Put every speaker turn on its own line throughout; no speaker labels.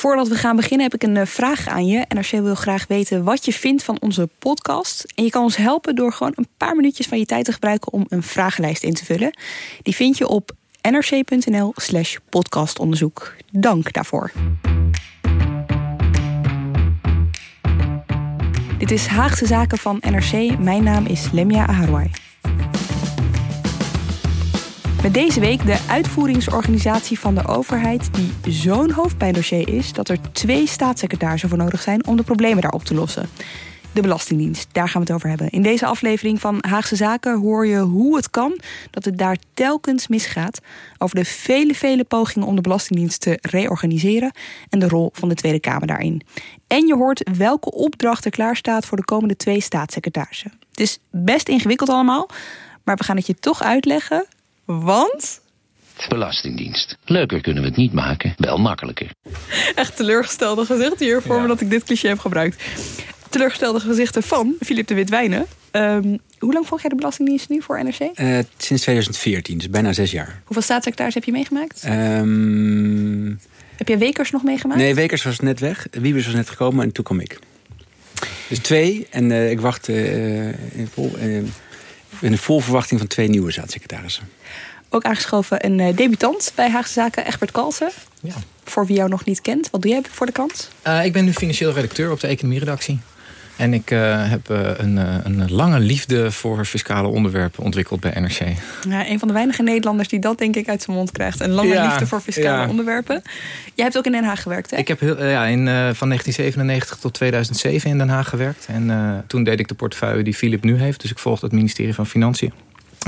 Voordat we gaan beginnen heb ik een eh, vraag aan je. NRC wil graag weten wat je vindt van onze podcast. En je kan ons helpen door gewoon een paar minuutjes van je tijd te gebruiken om een vragenlijst in te vullen. Die vind je op nrc.nl slash podcastonderzoek. Dank daarvoor. Dit is Haagse Zaken van NRC. Mijn naam is Lemia Aharwai. Met deze week de uitvoeringsorganisatie van de overheid die zo'n hoofdpijndossier is dat er twee staatssecretarissen voor nodig zijn om de problemen daar op te lossen. De Belastingdienst, daar gaan we het over hebben. In deze aflevering van Haagse Zaken hoor je hoe het kan dat het daar telkens misgaat. Over de vele, vele pogingen om de Belastingdienst te reorganiseren en de rol van de Tweede Kamer daarin. En je hoort welke opdracht er klaar staat voor de komende twee staatssecretarissen. Het is best ingewikkeld allemaal, maar we gaan het je toch uitleggen want?
Belastingdienst. Leuker kunnen we het niet maken, wel makkelijker.
Echt teleurgestelde gezichten hier voor me dat ik dit cliché heb gebruikt. Teleurgestelde gezichten van Filip de Witwijnen. Um, hoe lang volg jij de Belastingdienst nu voor NRC? Uh,
eh, sinds 2014, dus bijna zes jaar.
Hoeveel staatssecretaris heb je meegemaakt? Um... Heb jij Wekers nog meegemaakt?
Nee, Wekers was net weg. Wiebes was net gekomen en toen kwam ik. Dus twee. En uh, ik wacht uh, in vol, ben in vol verwachting van twee nieuwe staatssecretarissen.
Ook aangeschoven een uh, debutant bij Haagse Zaken, Egbert Kalsen. Ja. Voor wie jou nog niet kent, wat doe jij voor de krant?
Uh, ik ben nu financieel redacteur op de economieredactie. En ik uh, heb uh, een, een, lange liefde voor fiscale onderwerpen ontwikkeld bij NRC.
Ja, een van de weinige Nederlanders die dat denk ik uit zijn mond krijgt. Een lange liefde voor fiscale onderwerpen. Jij hebt ook in Den Haag gewerkt, hè?
Ik heb heel, ja, in, van 1997 tot 2007 in Den Haag gewerkt. En toen deed ik de portefeuille die Philip nu heeft. Dus ik volgde het ministerie van Financiën.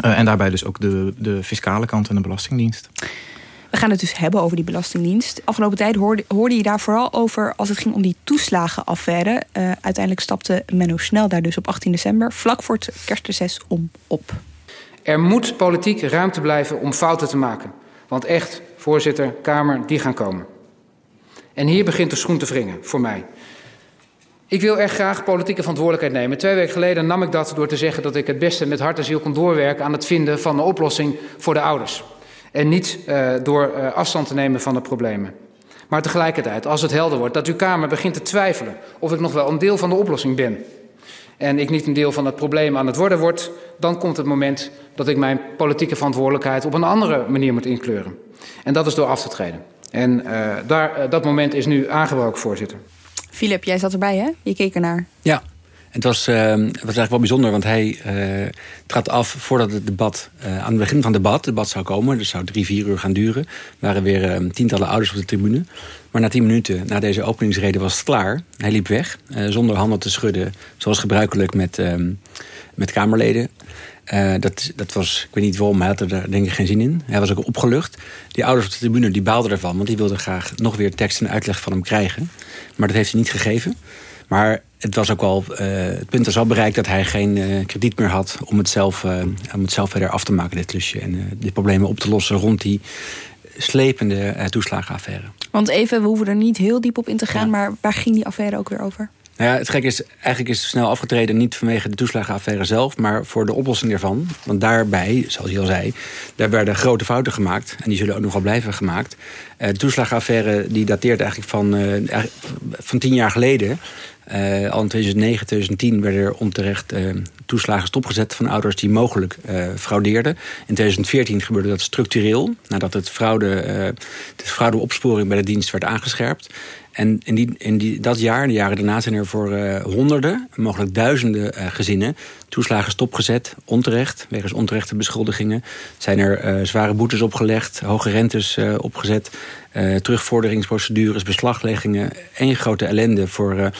en daarbij dus ook de, de fiscale kant en de Belastingdienst.
We gaan het dus hebben over die Belastingdienst. Afgelopen tijd hoorde, hoorde je daar vooral over als het ging om die toeslagenaffaire. Uh, uiteindelijk stapte Menno Snel daar dus op 18 december, vlak voor het kerstreces, om op.
Er moet politiek ruimte blijven om fouten te maken. Want echt, voorzitter, Kamer, die gaan komen. En hier begint de schoen te wringen, voor mij. Ik wil echt graag politieke verantwoordelijkheid nemen. Twee weken geleden nam ik dat door te zeggen dat ik het beste met hart en ziel kon doorwerken aan het vinden van een oplossing voor de ouders. En niet uh, door uh, afstand te nemen van de problemen. Maar tegelijkertijd, als het helder wordt dat uw Kamer begint te twijfelen of ik nog wel een deel van de oplossing ben. En ik niet een deel van het probleem aan het worden word, dan komt het moment dat ik mijn politieke verantwoordelijkheid op een andere manier moet inkleuren. En dat is door af te treden. En uh, daar, dat moment is nu aangebroken, voorzitter.
Filip, jij zat erbij, hè? Je keek ernaar.
Ja, het was, was eigenlijk wel bijzonder, want hij uh, trad af voordat het debat, uh, aan het begin van het debat, het debat zou komen, dus zou drie, vier uur gaan duren, waren weer tientallen ouders op de tribune. Maar na tien minuten, na deze openingsrede, was het klaar. Hij liep weg, zonder handen te schudden, zoals gebruikelijk met, ehm, met Kamerleden. dat, dat was, ik weet niet waarom, hij had er denk ik geen zin in. Hij was ook opgelucht. Die ouders op de tribune die baalden ervan, want die wilden graag nog weer tekst en uitleg van hem krijgen. Maar dat heeft hij niet gegeven. Maar het was ook al, uh, het punt was al bereikt dat hij geen uh, krediet meer had om het, zelf, uh, om het zelf verder af te maken, dit klusje. En de problemen op te lossen rond die slepende toeslagenaffaire.
Want even, we hoeven er niet heel diep op in te gaan, maar waar ging die affaire ook weer over?
Nou ja, het gek is, eigenlijk is snel afgetreden niet vanwege de toeslagenaffaire zelf, maar voor de oplossing ervan. Want daarbij, zoals je al zei, daar werden grote fouten gemaakt. En die zullen ook nog wel blijven gemaakt. de toeslagenaffaire die dateert eigenlijk van, van tien jaar geleden. Uh, al in 2009, 2010 werden er onterecht toeslagen stopgezet van ouders die mogelijk uh, fraudeerden. In 2014 gebeurde dat structureel, nadat het fraude, de fraudeopsporing bij de dienst werd aangescherpt. En in, die, in die, dat jaar, de jaren daarna, zijn er voor honderden, mogelijk duizenden gezinnen toeslagen stopgezet, onterecht, wegens onterechte beschuldigingen. Zijn er zware boetes opgelegd, hoge rentes opgezet, terugvorderingsprocedures, beslagleggingen. één grote ellende voor eh,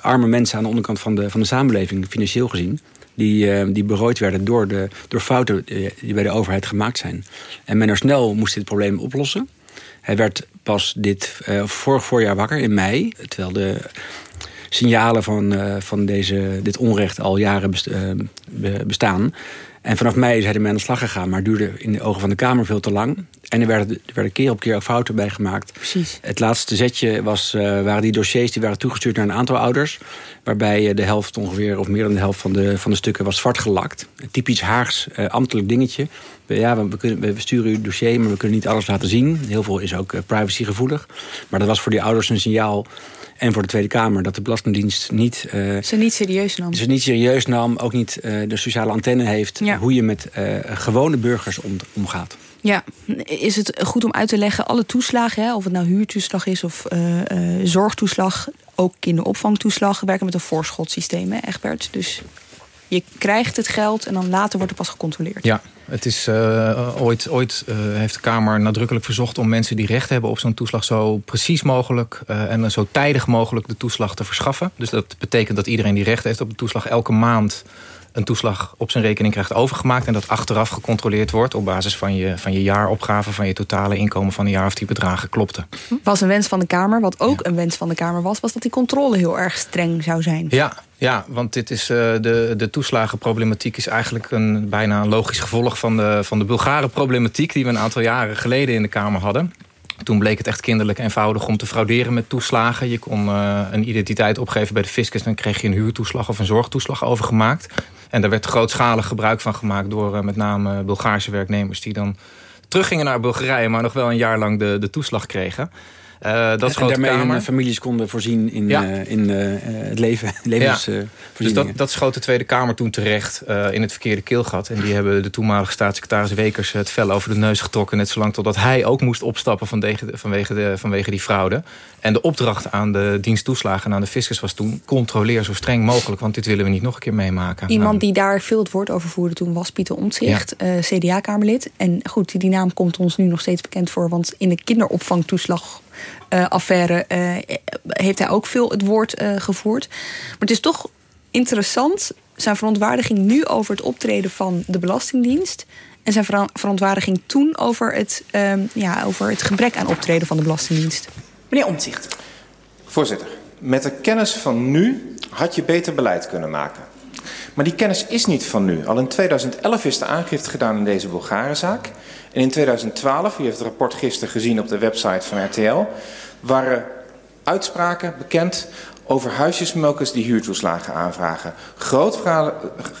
arme mensen aan de onderkant van de, van de samenleving, financieel gezien. Die, die berooid werden door, de, door fouten die bij de overheid gemaakt zijn. En men er snel moest dit probleem oplossen. Hij werd pas dit uh, vorig voorjaar wakker in mei. Terwijl de signalen van, uh, van deze, dit onrecht al jaren uh, bestaan. En vanaf mei is hij ermee aan de slag gegaan, maar duurde in de ogen van de Kamer veel te lang. En er werden, er werden keer op keer ook fouten bij gemaakt.
Precies.
Het laatste zetje was, uh, waren die dossiers die waren toegestuurd naar een aantal ouders. Waarbij de helft ongeveer, of meer dan de helft van de, van de stukken was zwart gelakt. Een typisch Haags uh, ambtelijk dingetje. Ja, we, we, kunnen, we sturen uw dossier, maar we kunnen niet alles laten zien. Heel veel is ook privacygevoelig. Maar dat was voor die ouders een signaal en voor de Tweede Kamer dat de Belastingdienst niet...
Uh, ze niet serieus nam.
Ze niet serieus nam, ook niet uh, de sociale antenne heeft... Ja. hoe je met uh, gewone burgers om, omgaat.
Ja, is het goed om uit te leggen, alle toeslagen... Hè, of het nou huurtoeslag is of zorgtoeslag... ook kinderopvangtoeslag, werken met een voorschotsysteem, hè, Egbert? Dus je krijgt het geld en dan later wordt er pas gecontroleerd.
Ja, het is, uh, ooit, ooit uh, heeft de Kamer nadrukkelijk verzocht om mensen die recht hebben op zo'n toeslag zo precies mogelijk uh, en zo tijdig mogelijk de toeslag te verschaffen. Dus dat betekent dat iedereen die recht heeft op de toeslag elke maand een toeslag op zijn rekening krijgt overgemaakt... en dat achteraf gecontroleerd wordt op basis van je, van je jaaropgave... van je totale inkomen van een jaar of die bedragen klopten.
Was een wens van de Kamer. Wat ook ja. een wens van de Kamer was... was dat die controle heel erg streng zou zijn.
Ja, ja, want dit is, uh, de, de toeslagenproblematiek is eigenlijk een, bijna een logisch gevolg van de, van de Bulgare problematiek die we een aantal jaren geleden in de Kamer hadden. Toen bleek het echt kinderlijk eenvoudig om te frauderen met toeslagen. Je kon uh, een identiteit opgeven bij de fiscus... en dan kreeg je een huurtoeslag of een zorgtoeslag overgemaakt. En daar werd grootschalig gebruik van gemaakt... door uh, met name Bulgaarse werknemers die dan teruggingen naar Bulgarije... maar nog wel een jaar lang de, de toeslag kregen.
Uh, dat en, en daarmee Kamer. hun families konden voorzien in, ja. uh, in uh, het leven. levens,
ja. dus dat, dat schoot de Tweede Kamer toen terecht in het verkeerde keelgat. En die hebben de toenmalige staatssecretaris Wekers het vel over de neus getrokken. Net zolang totdat hij ook moest opstappen vanwege, de, vanwege, de, vanwege die fraude. En de opdracht aan de dienst toeslagen en aan de fiscus was toen... controleer zo streng mogelijk, want dit willen we niet nog een keer meemaken.
Iemand nou. die daar veel het woord over voerde toen was Pieter Omtzigt, ja. CDA-Kamerlid. En goed, die naam komt ons nu nog steeds bekend voor... want in de kinderopvangtoeslag affaire uh, heeft hij ook veel het woord uh, gevoerd. Maar het is toch interessant zijn verontwaardiging nu over het optreden van de Belastingdienst. En zijn ver verontwaardiging toen over het, ja, over het gebrek aan optreden van de Belastingdienst. Meneer Omtzigt.
Voorzitter, met de kennis van nu had je beter beleid kunnen maken. Maar die kennis is niet van nu. Al in 2011 is de aangifte gedaan in deze Bulgarenzaak. En in 2012, u heeft het rapport gisteren gezien op de website van RTL... waren uitspraken bekend over huisjesmelkers die huurtoeslagen aanvragen.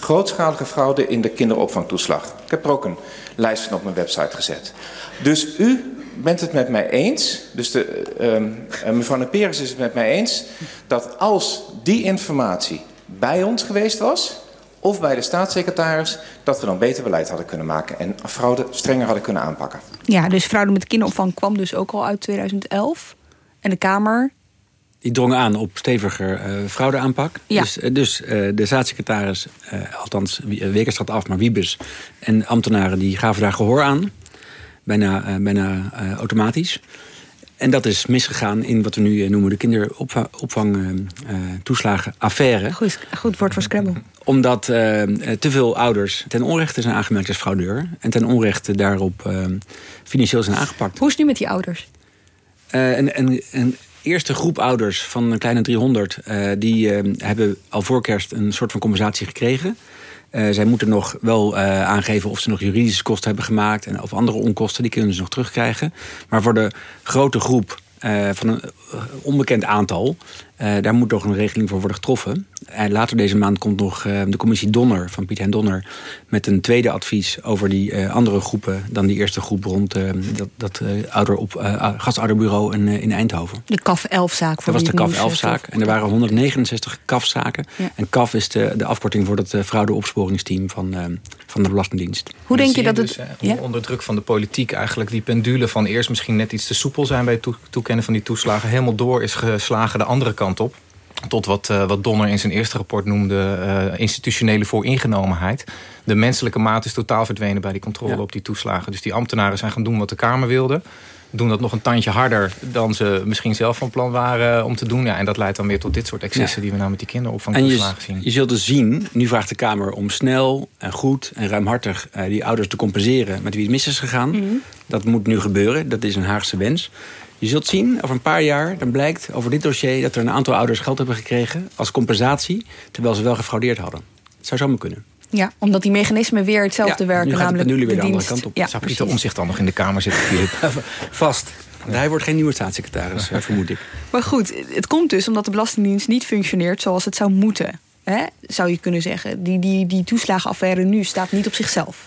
Grootschalige fraude in de kinderopvangtoeslag. Ik heb er ook een lijst van op mijn website gezet. Dus u bent het met mij eens, dus de, uh, mevrouw Neperes is het met mij eens... dat als die informatie bij ons geweest was of bij de staatssecretaris... dat we dan beter beleid hadden kunnen maken... en fraude strenger hadden kunnen aanpakken.
Ja, dus fraude met kinderopvang kwam dus ook al uit 2011. En de Kamer...
Die drong aan op steviger uh, fraudeaanpak.
Ja.
Dus, uh, dus uh, de staatssecretaris, althans Wekers trad af, maar Wiebes... en ambtenaren die gaven daar gehoor aan. Bijna, bijna automatisch. En dat is misgegaan in wat we nu noemen de kinderopvangtoeslagenaffaire.
Goed, goed woord voor Scrabble.
Omdat uh, te veel ouders ten onrechte zijn aangemerkt als fraudeur. En ten onrechte daarop uh, financieel zijn aangepakt.
Hoe is het nu met die ouders?
Uh, een, een, een eerste groep ouders van een kleine 300... die hebben al voor kerst een soort van compensatie gekregen... Uh, zij moeten nog wel uh, aangeven of ze nog juridische kosten hebben gemaakt... en of andere onkosten, die kunnen ze nog terugkrijgen. Maar voor de grote groep uh, van een onbekend aantal... daar moet nog een regeling voor worden getroffen. En later deze maand komt nog de commissie Donner van Piet en Donner... met een tweede advies over die andere groepen... dan die eerste groep rond dat, dat ouder op, gastouderbureau in, in Eindhoven.
De CAF 11-zaak.
Dat was de CAF 11-zaak. En er waren 169 CAF-zaken. Ja. En CAF is de, de afkorting voor het fraudeopsporingsteam van, van de Belastingdienst.
Hoe denk je dat het...
Dus, ja? Onder druk van de politiek eigenlijk die pendule van eerst misschien net iets te soepel zijn... bij het toe toekennen van die toeslagen... helemaal door is geslagen de andere kant op. Tot wat, uh, wat Donner in zijn eerste rapport noemde uh, institutionele vooringenomenheid. De menselijke maat is totaal verdwenen bij die controle ja. op die toeslagen. Dus die ambtenaren zijn gaan doen wat de Kamer wilde doen dat nog een tandje harder dan ze misschien zelf van plan waren om te doen. Ja, en dat leidt dan weer tot dit soort excessen ja. die we nou met die kinderopvangtoeslagen zien.
Je zult dus zien, nu vraagt de Kamer om snel en goed en ruimhartig uh, die ouders te compenseren met wie het mis is gegaan. Mm -hmm. Dat moet nu gebeuren. Dat is een Haagse wens. Je zult zien, over een paar jaar, dan blijkt over dit dossier... dat er een aantal ouders geld hebben gekregen als compensatie... terwijl ze wel gefraudeerd hadden. Het zou zomaar kunnen.
Ja, omdat die mechanismen weer hetzelfde
Ja,
werken.
nu gaat het
namelijk
nu weer de andere
dienst.
kant op.
Ja,
Zou
precies.
Pieter Omzicht dan nog in de Kamer zitten, Filip?
Vast. Hij wordt geen nieuwe staatssecretaris, eh, vermoed ik.
Maar goed, het komt dus omdat de Belastingdienst niet functioneert zoals het zou moeten. Hè? Zou je kunnen zeggen. Die, die, die toeslagenaffaire nu staat niet op zichzelf.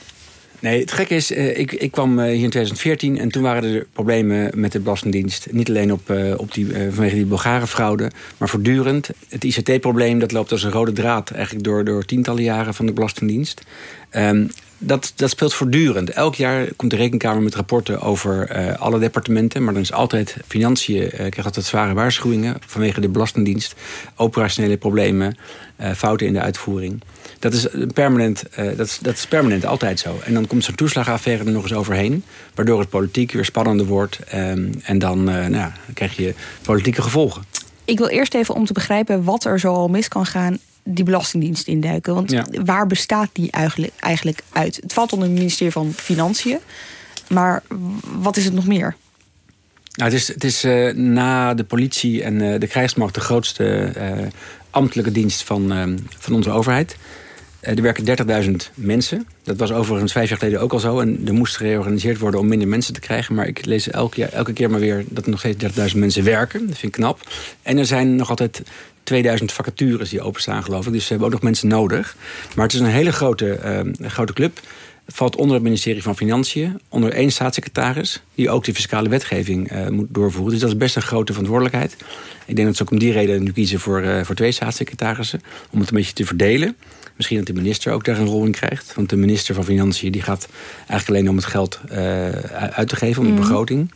Nee, het gekke is, eh, ik, ik kwam eh, hier in 2014 en toen waren er problemen met de Belastingdienst. Niet alleen op, eh, op die, vanwege die Bulgare fraude, maar voortdurend. Het ICT-probleem dat loopt als een rode draad eigenlijk door, door tientallen jaren van de Belastingdienst. Ehm, dat, dat speelt voortdurend. Elk jaar komt de Rekenkamer met rapporten over eh, alle departementen. Maar dan is altijd financiën, eh krijgt altijd zware waarschuwingen vanwege de Belastingdienst. Operationele problemen, eh, fouten in de uitvoering. Dat is, permanent, dat, is, dat is permanent altijd zo. En dan komt zo'n toeslagenaffaire er nog eens overheen. Waardoor het politiek weer spannender wordt. ehm, en dan, nou, krijg je politieke gevolgen.
Ik wil eerst even om te begrijpen wat er zoal mis kan gaan, die Belastingdienst induiken. Want
Ja.
waar bestaat die eigenlijk, eigenlijk uit? Het valt onder het ministerie van Financiën. Maar wat is het nog meer?
Nou, het is, het is eh, na de politie en eh, de krijgsmacht de grootste eh, ambtelijke dienst van, van onze overheid. Eh, er werken 30.000 mensen. Dat was overigens vijf jaar geleden ook al zo. En er moest gereorganiseerd worden om minder mensen te krijgen. Maar ik lees elke, jaar, elke keer maar weer dat er nog steeds 30.000 mensen werken. Dat vind ik knap. En er zijn nog altijd 2000 vacatures die openstaan, geloof ik. Dus ze hebben ook nog mensen nodig. Maar het is een hele grote, eh, grote club. Valt onder het ministerie van Financiën. Onder één staatssecretaris. Die ook de fiscale wetgeving eh, moet doorvoeren. Dus dat is best een grote verantwoordelijkheid. Ik denk dat ze ook om die reden nu kiezen voor, eh, voor twee staatssecretarissen. Om het een beetje te verdelen. Misschien dat de minister ook daar een rol in krijgt. Want de minister van Financiën die gaat eigenlijk alleen om het geld eh, uit te geven. Om de begroting.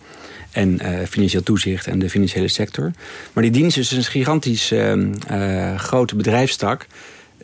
En eh, financieel toezicht en de financiële sector. Maar die dienst is een gigantisch eh, eh, grote bedrijfstak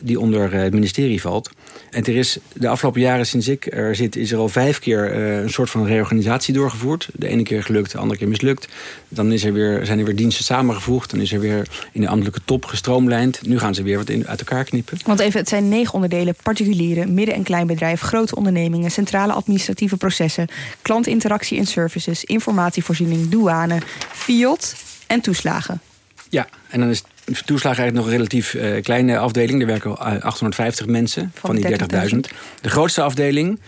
die onder eh, het ministerie valt. En er is de afgelopen jaren sinds ik er zit... is er al vijf keer eh, een soort van reorganisatie doorgevoerd. De ene keer gelukt, de andere keer mislukt. Dan is er weer, zijn er weer diensten samengevoegd. Dan is er weer in de ambtelijke top gestroomlijnd. Nu gaan ze weer wat in, uit elkaar knippen.
Want even, het zijn negen onderdelen: particuliere, midden- en kleinbedrijf, grote ondernemingen, centrale administratieve processen, klantinteractie en services, informatievoorziening, douane, FIOT en toeslagen.
Ja, en dan is toeslagen eigenlijk nog een relatief eh, kleine afdeling. Er werken eh, 850 mensen
Van
die 30.000. De grootste afdeling,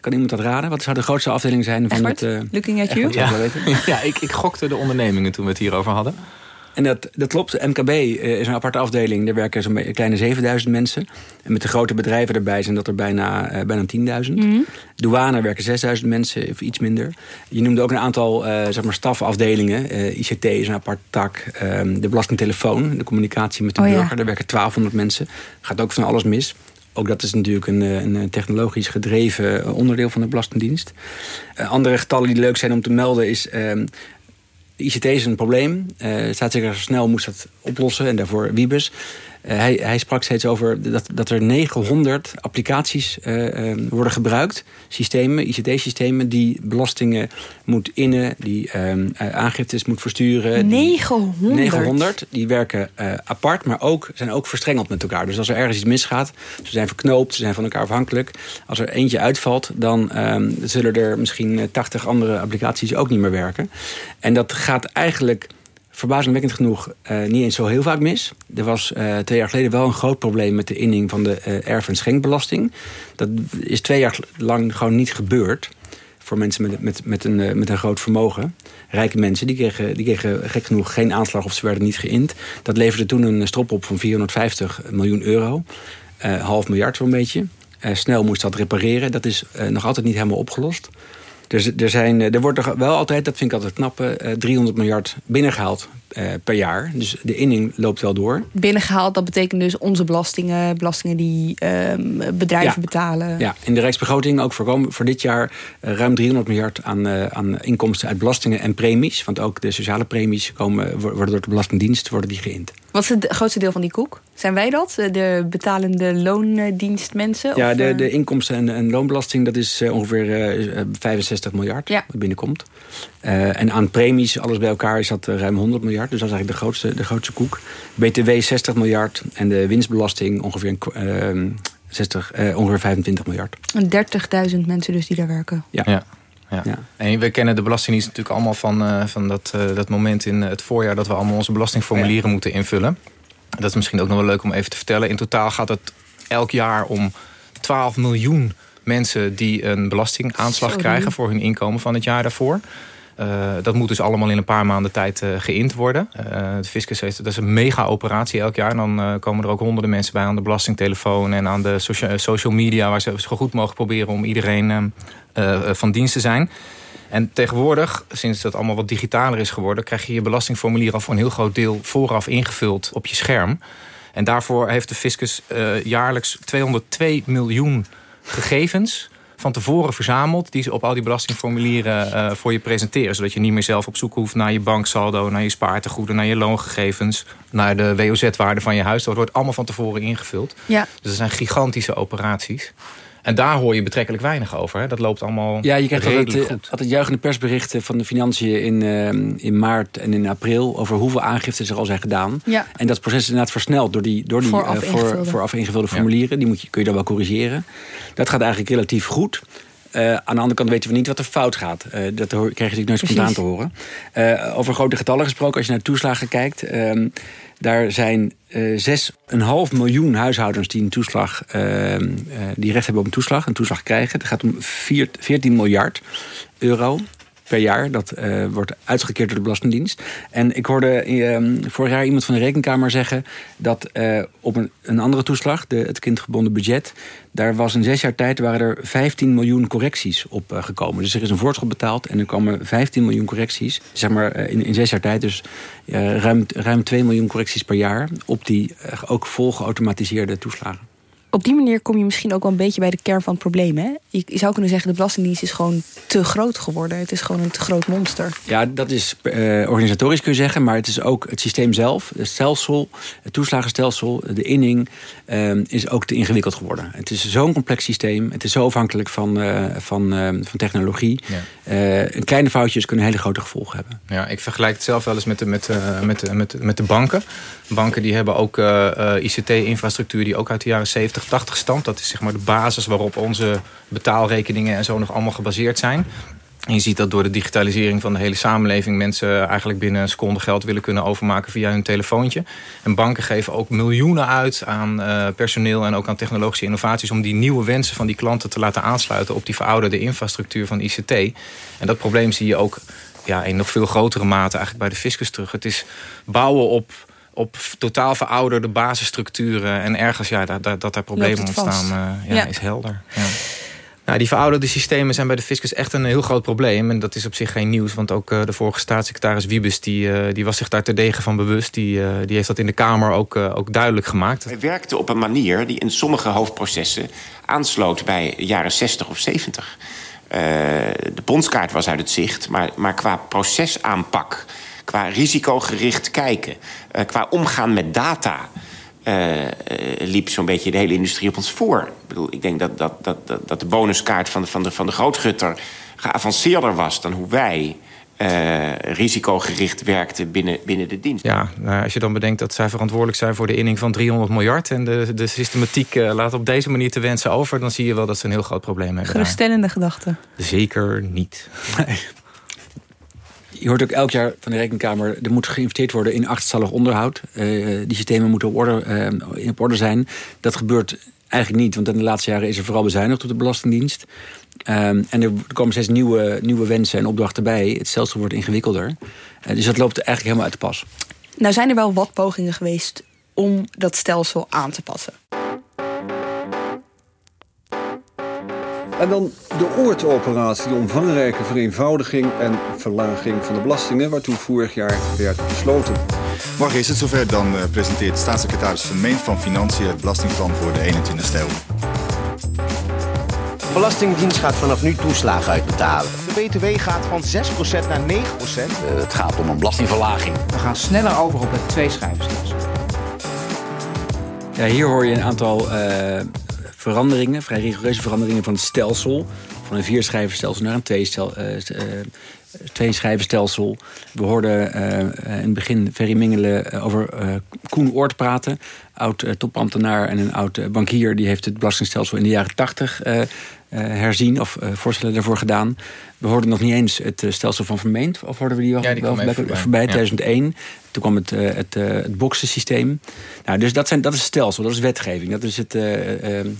kan iemand dat raden? Wat zou de grootste afdeling zijn van
Egbert,
het... eh,
looking at you.
Ja, ja ik, ik gokte de ondernemingen toen we het hierover hadden.
En dat, dat klopt. MKB eh, is een aparte afdeling. Daar werken zo'n kleine 7000 mensen. En met de grote bedrijven erbij zijn dat er bijna, eh, bijna 10.000. Douane werken 6000 mensen, of iets minder. Je noemde ook een aantal eh, zeg maar stafafdelingen. ICT is een apart tak. Ehm, de belastingtelefoon, de communicatie met de
Oh ja.
burger. Daar werken 1200 mensen. Gaat ook van alles mis. Ook dat is natuurlijk een, een technologisch gedreven onderdeel van de Belastingdienst. Andere getallen die leuk zijn om te melden is... ehm, ICT is een probleem. Eh staatssecretaris Snel moest dat oplossen en daarvoor Wiebes. Eh, hij, hij sprak steeds over dat, dat er 900 applicaties eh, eh, worden gebruikt. Systemen, ICT-systemen die belastingen moet innen, die eh, aangiftes moet versturen. die-
900?
900. Die werken apart, maar ook, zijn ook verstrengeld met elkaar. Dus als er ergens iets misgaat, ze zijn verknoopt, ze zijn van elkaar afhankelijk. Als er eentje uitvalt, dan ehm, zullen er misschien eh, 80 andere applicaties ook niet meer werken. En dat gaat eigenlijk verbazingwekkend genoeg eh, niet eens zo heel vaak mis. Er was eh, twee jaar geleden wel een groot probleem met de inning van de eh, erf- en schenkbelasting. Dat is twee jaar lang gewoon niet gebeurd voor mensen met, met, met, een, met een groot vermogen. Rijke mensen, die kregen, die kregen gek genoeg geen aanslag of ze werden niet geïnd. Dat leverde toen een strop op van 450 miljoen euro. Half miljard zo'n beetje. Snel moest dat repareren. Dat is nog altijd niet helemaal opgelost. Dus er, zijn, eh, er wordt er wel altijd, dat vind ik altijd knap, eh, 300 miljard binnengehaald eh, per jaar. Dus de inning loopt wel door.
Binnengehaald, dat betekent dus onze belastingen, belastingen die ehm, bedrijven
Ja.
betalen.
Ja, in de Rijksbegroting ook voor, voor dit jaar eh, ruim 300 miljard aan, eh, aan inkomsten uit belastingen en premies. Want ook de sociale premies komen, wo- worden door de Belastingdienst worden die geïnd.
Wat is het grootste deel van die koek? Zijn wij dat? De betalende loondienstmensen?
Ja,
Of,
de, de inkomsten- en, en loonbelasting, dat is ongeveer eh, eh, 65 miljard
Ja.
wat binnenkomt. Eh, en aan premies, alles bij elkaar, is dat eh, ruim 100 miljard. Dus dat is eigenlijk de grootste, de grootste koek. BTW 60 miljard en de winstbelasting ongeveer, een, kwa- eh, 60, eh, ongeveer 25 miljard.
en 30.000 mensen dus die daar werken.
Ja.
Ja. Ja. En we kennen de Belastingdienst natuurlijk allemaal van, van dat, dat moment in het voorjaar... dat we allemaal onze belastingformulieren moeten invullen. Dat is misschien ook nog wel leuk om even te vertellen. In totaal gaat het elk jaar om 12 miljoen mensen die een belastingaanslag krijgen... voor hun inkomen van het jaar daarvoor. Uh, dat moet dus allemaal in een paar maanden tijd uh, geïnd worden. Uh, de fiscus heeft, dat is een mega-operatie elk jaar. En dan komen er ook honderden mensen bij aan de belastingtelefoon... en aan de social, social media... waar ze zo goed mogen proberen om iedereen van dienst te zijn. En tegenwoordig, sinds dat allemaal wat digitaler is geworden... krijg je je belastingformulier al voor een heel groot deel vooraf ingevuld op je scherm. En daarvoor heeft de fiscus jaarlijks 202 miljoen gegevens van tevoren verzameld... die ze op al die belastingformulieren uh, voor je presenteren. Zodat je niet meer zelf op zoek hoeft naar je banksaldo... naar je spaartegoeden, naar je loongegevens... naar de WOZ-waarde van je huis. Dat wordt allemaal van tevoren ingevuld. Ja. Dus dat zijn gigantische operaties. En daar hoor je betrekkelijk weinig over. Hè? Dat loopt allemaal Ja, je krijgt altijd, eh, goed.
altijd juichende persberichten van de financiën in, uh, in maart en in april... over hoeveel aangiftes er al zijn gedaan. Ja. En dat proces is inderdaad versneld door die, door die vooraf, uh, voor, vooraf ingevulde formulieren. Die moet je, kun je dan wel corrigeren. Dat gaat eigenlijk relatief goed. Uh, aan de andere kant weten we niet wat er fout gaat. Uh, dat krijg je natuurlijk nooit spontaan te horen. Uh, over grote getallen gesproken, als je naar toeslagen kijkt... Daar zijn uh, eh, 6,5 miljoen huishoudens die, een toeslag, uh, uh, die recht hebben op een toeslag, een toeslag krijgen. Het gaat om 4, 14 miljard euro per jaar. Dat uh, wordt uitgekeerd door de Belastingdienst. En ik hoorde uh, vorig jaar iemand van de Rekenkamer zeggen... dat uh, op een, een, andere toeslag, de, het kindgebonden budget... daar was in zes jaar tijd waren er 15 miljoen correcties op gekomen. Dus er is een voorschot betaald en er komen 15 miljoen correcties. Zeg maar in, in zes jaar tijd, dus ruim, ruim 2 miljoen correcties per jaar... op die ook vol geautomatiseerde toeslagen
op die manier kom je misschien ook wel een beetje bij de kern van het probleem. Hè? Je, zou kunnen zeggen, de Belastingdienst is gewoon te groot geworden. Het is gewoon een te groot monster.
Ja, dat is uh, organisatorisch kun je zeggen. Maar het is ook het systeem zelf. Het stelsel, het toeslagenstelsel, de inning... Uh, is ook te ingewikkeld geworden. Het is zo'n complex systeem. Het is zo afhankelijk van, uh, van, van technologie. Ja. kleine foutjes kunnen hele grote gevolgen hebben.
Ja, ik vergelijk het zelf wel eens met de, met, met, met, met de banken. Banken die hebben ook ICT-infrastructuur... die ook uit de jaren 70 80 stamt. Dat is zeg maar de basis waarop onze betaalrekeningen en zo nog allemaal gebaseerd zijn. Je ziet dat door de digitalisering van de hele samenleving... mensen eigenlijk binnen een seconde geld willen kunnen overmaken via hun telefoontje. En banken geven ook miljoenen uit aan uh, personeel en ook aan technologische innovaties... om die nieuwe wensen van die klanten te laten aansluiten... op die verouderde infrastructuur van ICT. En dat probleem zie je ook ja, in nog veel grotere mate eigenlijk bij de fiscus terug. Het is bouwen op op totaal verouderde basisstructuren. En ergens ja, dat, dat, dat daar problemen ontstaan, uh, ja, is helder. Ja. Nou, die verouderde systemen zijn bij de fiscus echt een heel groot probleem. En dat is op zich geen nieuws, want ook uh, de vorige staatssecretaris Wiebes... Die, uh, die was zich daar terdege van bewust. Die, uh, die heeft dat in de Kamer ook, ook duidelijk gemaakt.
Hij werkte op een manier die in sommige hoofdprocessen aansloot... bij jaren 60 of 70. de bondskaart was uit het zicht, maar, maar qua procesaanpak qua risicogericht kijken, uh, qua omgaan met data... Uh, liep zo'n beetje de hele industrie op ons voor. Ik bedoel, ik denk dat, dat, dat, dat de bonuskaart van de, van, de, van de grootgutter geavanceerder was dan hoe wij uh, risicogericht werkten binnen, binnen de dienst.
Ja, nou, als je dan bedenkt dat zij verantwoordelijk zijn voor de inning van 300 miljard... en de, de systematiek uh, laat op deze manier te wensen over... dan zie je wel dat ze een heel groot probleem hebben.
Geruststellende gedachte.
Zeker niet. Nee
je hoort ook elk jaar van de Rekenkamer... er moet geïnvesteerd worden in achterstallig onderhoud. Uh, die systemen moeten op orde, uh, op orde zijn. Dat gebeurt eigenlijk niet, want in de laatste jaren is er vooral bezuinigd op de Belastingdienst. Um, en er komen steeds nieuwe, nieuwe wensen en opdrachten bij. Het stelsel wordt ingewikkelder. Uh, dus dat loopt eigenlijk helemaal uit de pas.
Nou zijn er wel wat pogingen geweest om dat stelsel aan te passen.
En dan de oortoperatie, de omvangrijke vereenvoudiging en verlaging van de belastingen, waartoe vorig jaar werd besloten.
Morgen is het zover, dan uh, presenteert staatssecretaris Vermeend van Financiën het belastingplan voor de 21ste eeuw.
De Belastingdienst gaat vanaf nu toeslagen uitbetalen. De BTW gaat van 6% naar 9%. Uh,
eh, het gaat om een belastingverlaging.
We gaan sneller over op het tweeschrijverstelsel.
Ja, hier hoor je een aantal uh, veranderingen, vrij rigoureuze veranderingen van het stelsel. Van een vierschijvenstelsel naar een twee, uh, twee. We hoorden uh, in het begin Ferry Mingelen over Koen Oort praten. Oud topambtenaar en een oud bankier. Die heeft het belastingstelsel in de jaren tachtig herzien of voorstellen daarvoor gedaan. We hoorden nog niet eens het stelsel van vermeend. Of hoorden we die wel,
ja, die
wel
voorbij,
voorbij 2001. Toen kwam het, uh, het, uh, het boksensysteem. Nou, dus dat, zijn, dat is het stelsel, dat is wetgeving. Dat is het, uh,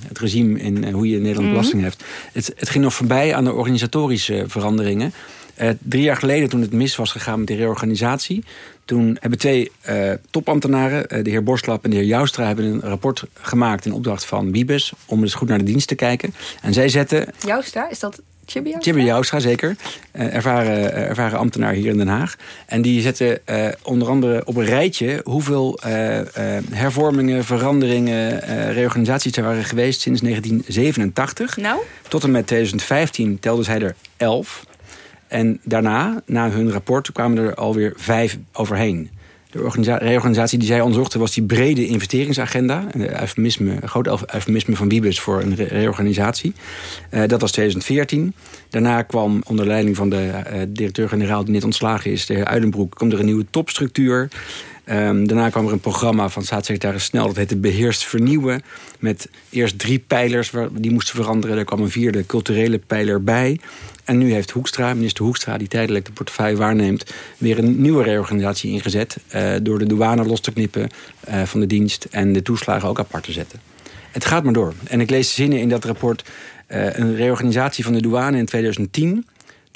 het regime in hoe je Nederland belasting mm heeft. Het, het ging nog voorbij aan de organisatorische veranderingen. drie jaar geleden, toen het mis was gegaan met de reorganisatie... toen hebben twee topambtenaren, de heer Borslap en de heer Joustra... hebben een rapport gemaakt in opdracht van Wiebes... om eens goed naar de dienst te kijken. En zij zetten...
Joustra, is dat
Joustra? zeker. Uh, ervaren, uh, ervaren ambtenaar hier in Den Haag. En die zetten uh, onder andere op een rijtje... hoeveel hervormingen, veranderingen, reorganisaties er waren geweest... sinds 1987.
Nou?
Tot en met 2015 telden zij er elf. En daarna, na hun rapport, kwamen er alweer vijf overheen. De reorganisatie die zij onderzochten was die brede investeringsagenda. Een, eufemisme, groot eufemisme van Wiebes voor een reorganisatie. Uh, dat was 2014. Daarna kwam onder leiding van de uh, directeur-generaal die net ontslagen is... de heer Uilenbroek, komt er een nieuwe topstructuur... Um, daarna kwam er een programma van staatssecretaris Snel... dat heette Beheerst Vernieuwen. Met eerst drie pijlers die moesten veranderen. Er kwam een vierde culturele pijler bij. En nu heeft Hoekstra, minister Hoekstra... die tijdelijk de portefeuille waarneemt... weer een nieuwe reorganisatie ingezet... Uh, door de douane los te knippen uh, van de dienst... en de toeslagen ook apart te zetten. Het gaat maar door. En ik lees zinnen in dat rapport... Uh, een reorganisatie van de douane in 2010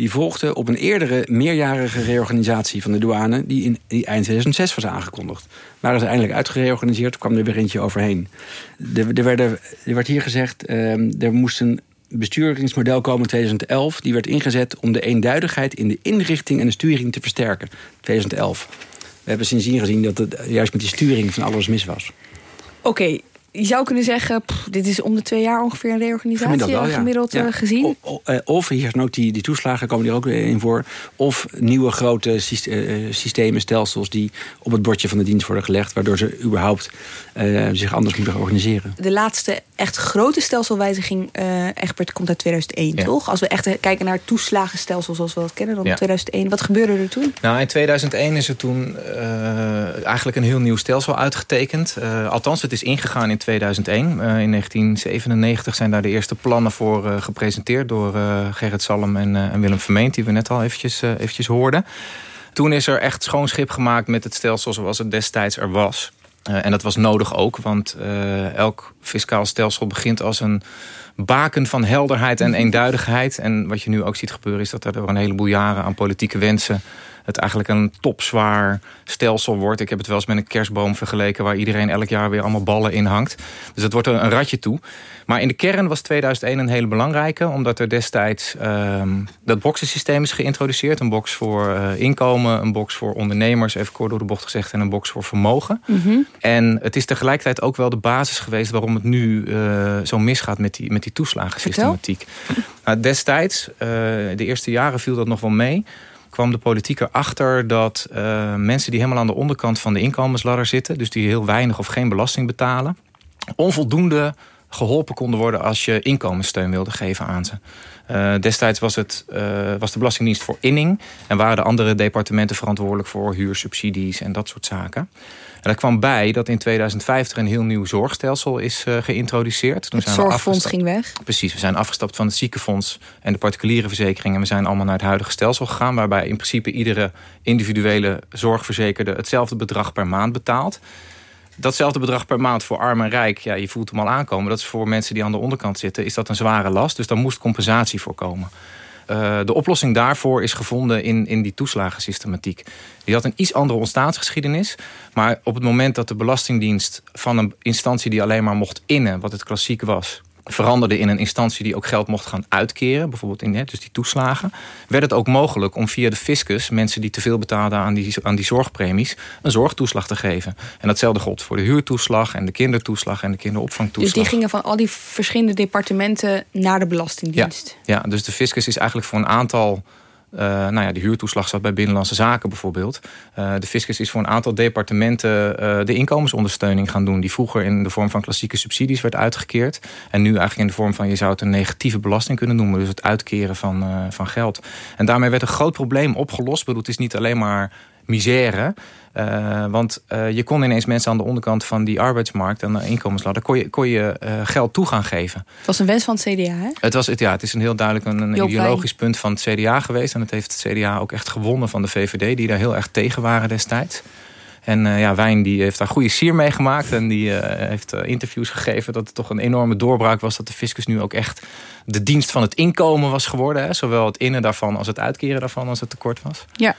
die volgde op een eerdere meerjarige reorganisatie van de douane... die in die eind 2006 was aangekondigd. Waren ze eindelijk uitgereorganiseerd, kwam er weer eentje overheen. Er, er, werden, er werd hier gezegd, uh, er moest een besturingsmodel komen in 2011. Die werd ingezet om de eenduidigheid in de inrichting en de sturing te versterken. 2011. We hebben sindsdien gezien dat het juist met die sturing van alles mis was.
Oké, je zou kunnen zeggen, pff, dit is om de twee jaar ongeveer een reorganisatie gemiddeld, wel, ja. gemiddeld ja. gezien.
O, o, uh, of hier ook die, die toeslagen komen er ook in voor. Of nieuwe grote systemen, stelsels die op het bordje van de dienst worden gelegd, waardoor ze überhaupt uh, zich anders moeten organiseren.
De laatste echt grote stelselwijziging, uh, Egbert, komt uit 2001, ja. toch? Als we echt kijken naar het toeslagenstelsel zoals we dat kennen, dan ja. 2001. Wat gebeurde er toen?
Nou, in 2001 is er toen eigenlijk een heel nieuw stelsel uitgetekend. althans, het is ingegaan in 2001. Uh, in 1997 zijn daar de eerste plannen voor uh, gepresenteerd... door uh, Gerrit Salm en, en, Willem Vermeent, die we net al eventjes, eventjes hoorden. Toen is er echt schoon schip gemaakt met het stelsel zoals het destijds er was. en dat was nodig ook, want elk fiscaal stelsel begint als een baken van helderheid en eenduidigheid. En wat je nu ook ziet gebeuren is dat er door een heleboel jaren aan politieke wensen het eigenlijk een topzwaar stelsel wordt. Ik heb het wel eens met een kerstboom vergeleken... waar iedereen elk jaar weer allemaal ballen in hangt. Dus het wordt een, een ratje toe. Maar in de kern was 2001 een hele belangrijke... omdat er destijds um, dat boxensysteem is geïntroduceerd. Een box voor uh, inkomen, een box voor ondernemers... even kort door de bocht gezegd, en een box voor vermogen.
Mm -hmm.
En het is tegelijkertijd ook wel de basis geweest... waarom het nu uh, zo misgaat met die, met die toeslagensystematiek. Nou, destijds, uh, de eerste jaren viel dat nog wel mee kwam de politiek erachter dat uh, mensen die helemaal aan de onderkant van de inkomensladder zitten... dus die heel weinig of geen belasting betalen... onvoldoende geholpen konden worden als je inkomenssteun wilde geven aan ze. Uh, destijds was, het, uh, was de Belastingdienst voor inning... en waren de andere departementen verantwoordelijk voor huursubsidies en dat soort zaken. En er kwam bij dat in 2050 een heel nieuw zorgstelsel is uh, geïntroduceerd.
Toen het zijn zorgfonds ging weg?
Precies, we zijn afgestapt van het ziekenfonds en de particuliere verzekering. En we zijn allemaal naar het huidige stelsel gegaan... waarbij in principe iedere individuele zorgverzekerde... hetzelfde bedrag per maand betaalt. Datzelfde bedrag per maand voor arm en rijk, ja, je voelt hem al aankomen. Dat is voor mensen die aan de onderkant zitten, is dat een zware last. Dus daar moest compensatie voor komen. Uh, de oplossing daarvoor is gevonden in, in die toeslagensystematiek. Die had een iets andere ontstaansgeschiedenis. Maar op het moment dat de Belastingdienst van een instantie die alleen maar mocht innen... wat het klassiek was, veranderde in een instantie die ook geld mocht gaan uitkeren. Bijvoorbeeld in dus die toeslagen. Werd het ook mogelijk om via de fiscus mensen die te veel betaalden aan die, aan die zorgpremies. een zorgtoeslag te geven. En datzelfde gold voor de huurtoeslag en de kindertoeslag en de kinderopvangtoeslag.
Dus die gingen van al die verschillende departementen naar de Belastingdienst?
Ja, ja dus de fiscus is eigenlijk voor een aantal uh, nou ja, de huurtoeslag zat bij Binnenlandse Zaken bijvoorbeeld. Uh, de fiscus is voor een aantal departementen uh, de inkomensondersteuning gaan doen... die vroeger in de vorm van klassieke subsidies werd uitgekeerd. En nu eigenlijk in de vorm van, je zou het een negatieve belasting kunnen noemen. Dus het uitkeren van, van geld. En daarmee werd een groot probleem opgelost. Bedoel, het is niet alleen maar misère. Uh, want uh, je kon ineens mensen aan de onderkant van die arbeidsmarkt... en de inkomensladder, kon je, kon je uh, geld toe gaan geven.
Het was een wens van het CDA, hè?
Het, was, het, ja, het is een heel duidelijk een, een ideologisch punt van het CDA geweest. En het heeft het CDA ook echt gewonnen van de VVD... die daar heel erg tegen waren destijds. En uh, ja, Wijn die heeft daar goede sier mee gemaakt. En die uh, heeft uh, interviews gegeven dat het toch een enorme doorbraak was... dat de fiscus nu ook echt de dienst van het inkomen was geworden. Hè? Zowel het innen daarvan als het uitkeren daarvan als het tekort was.
Ja.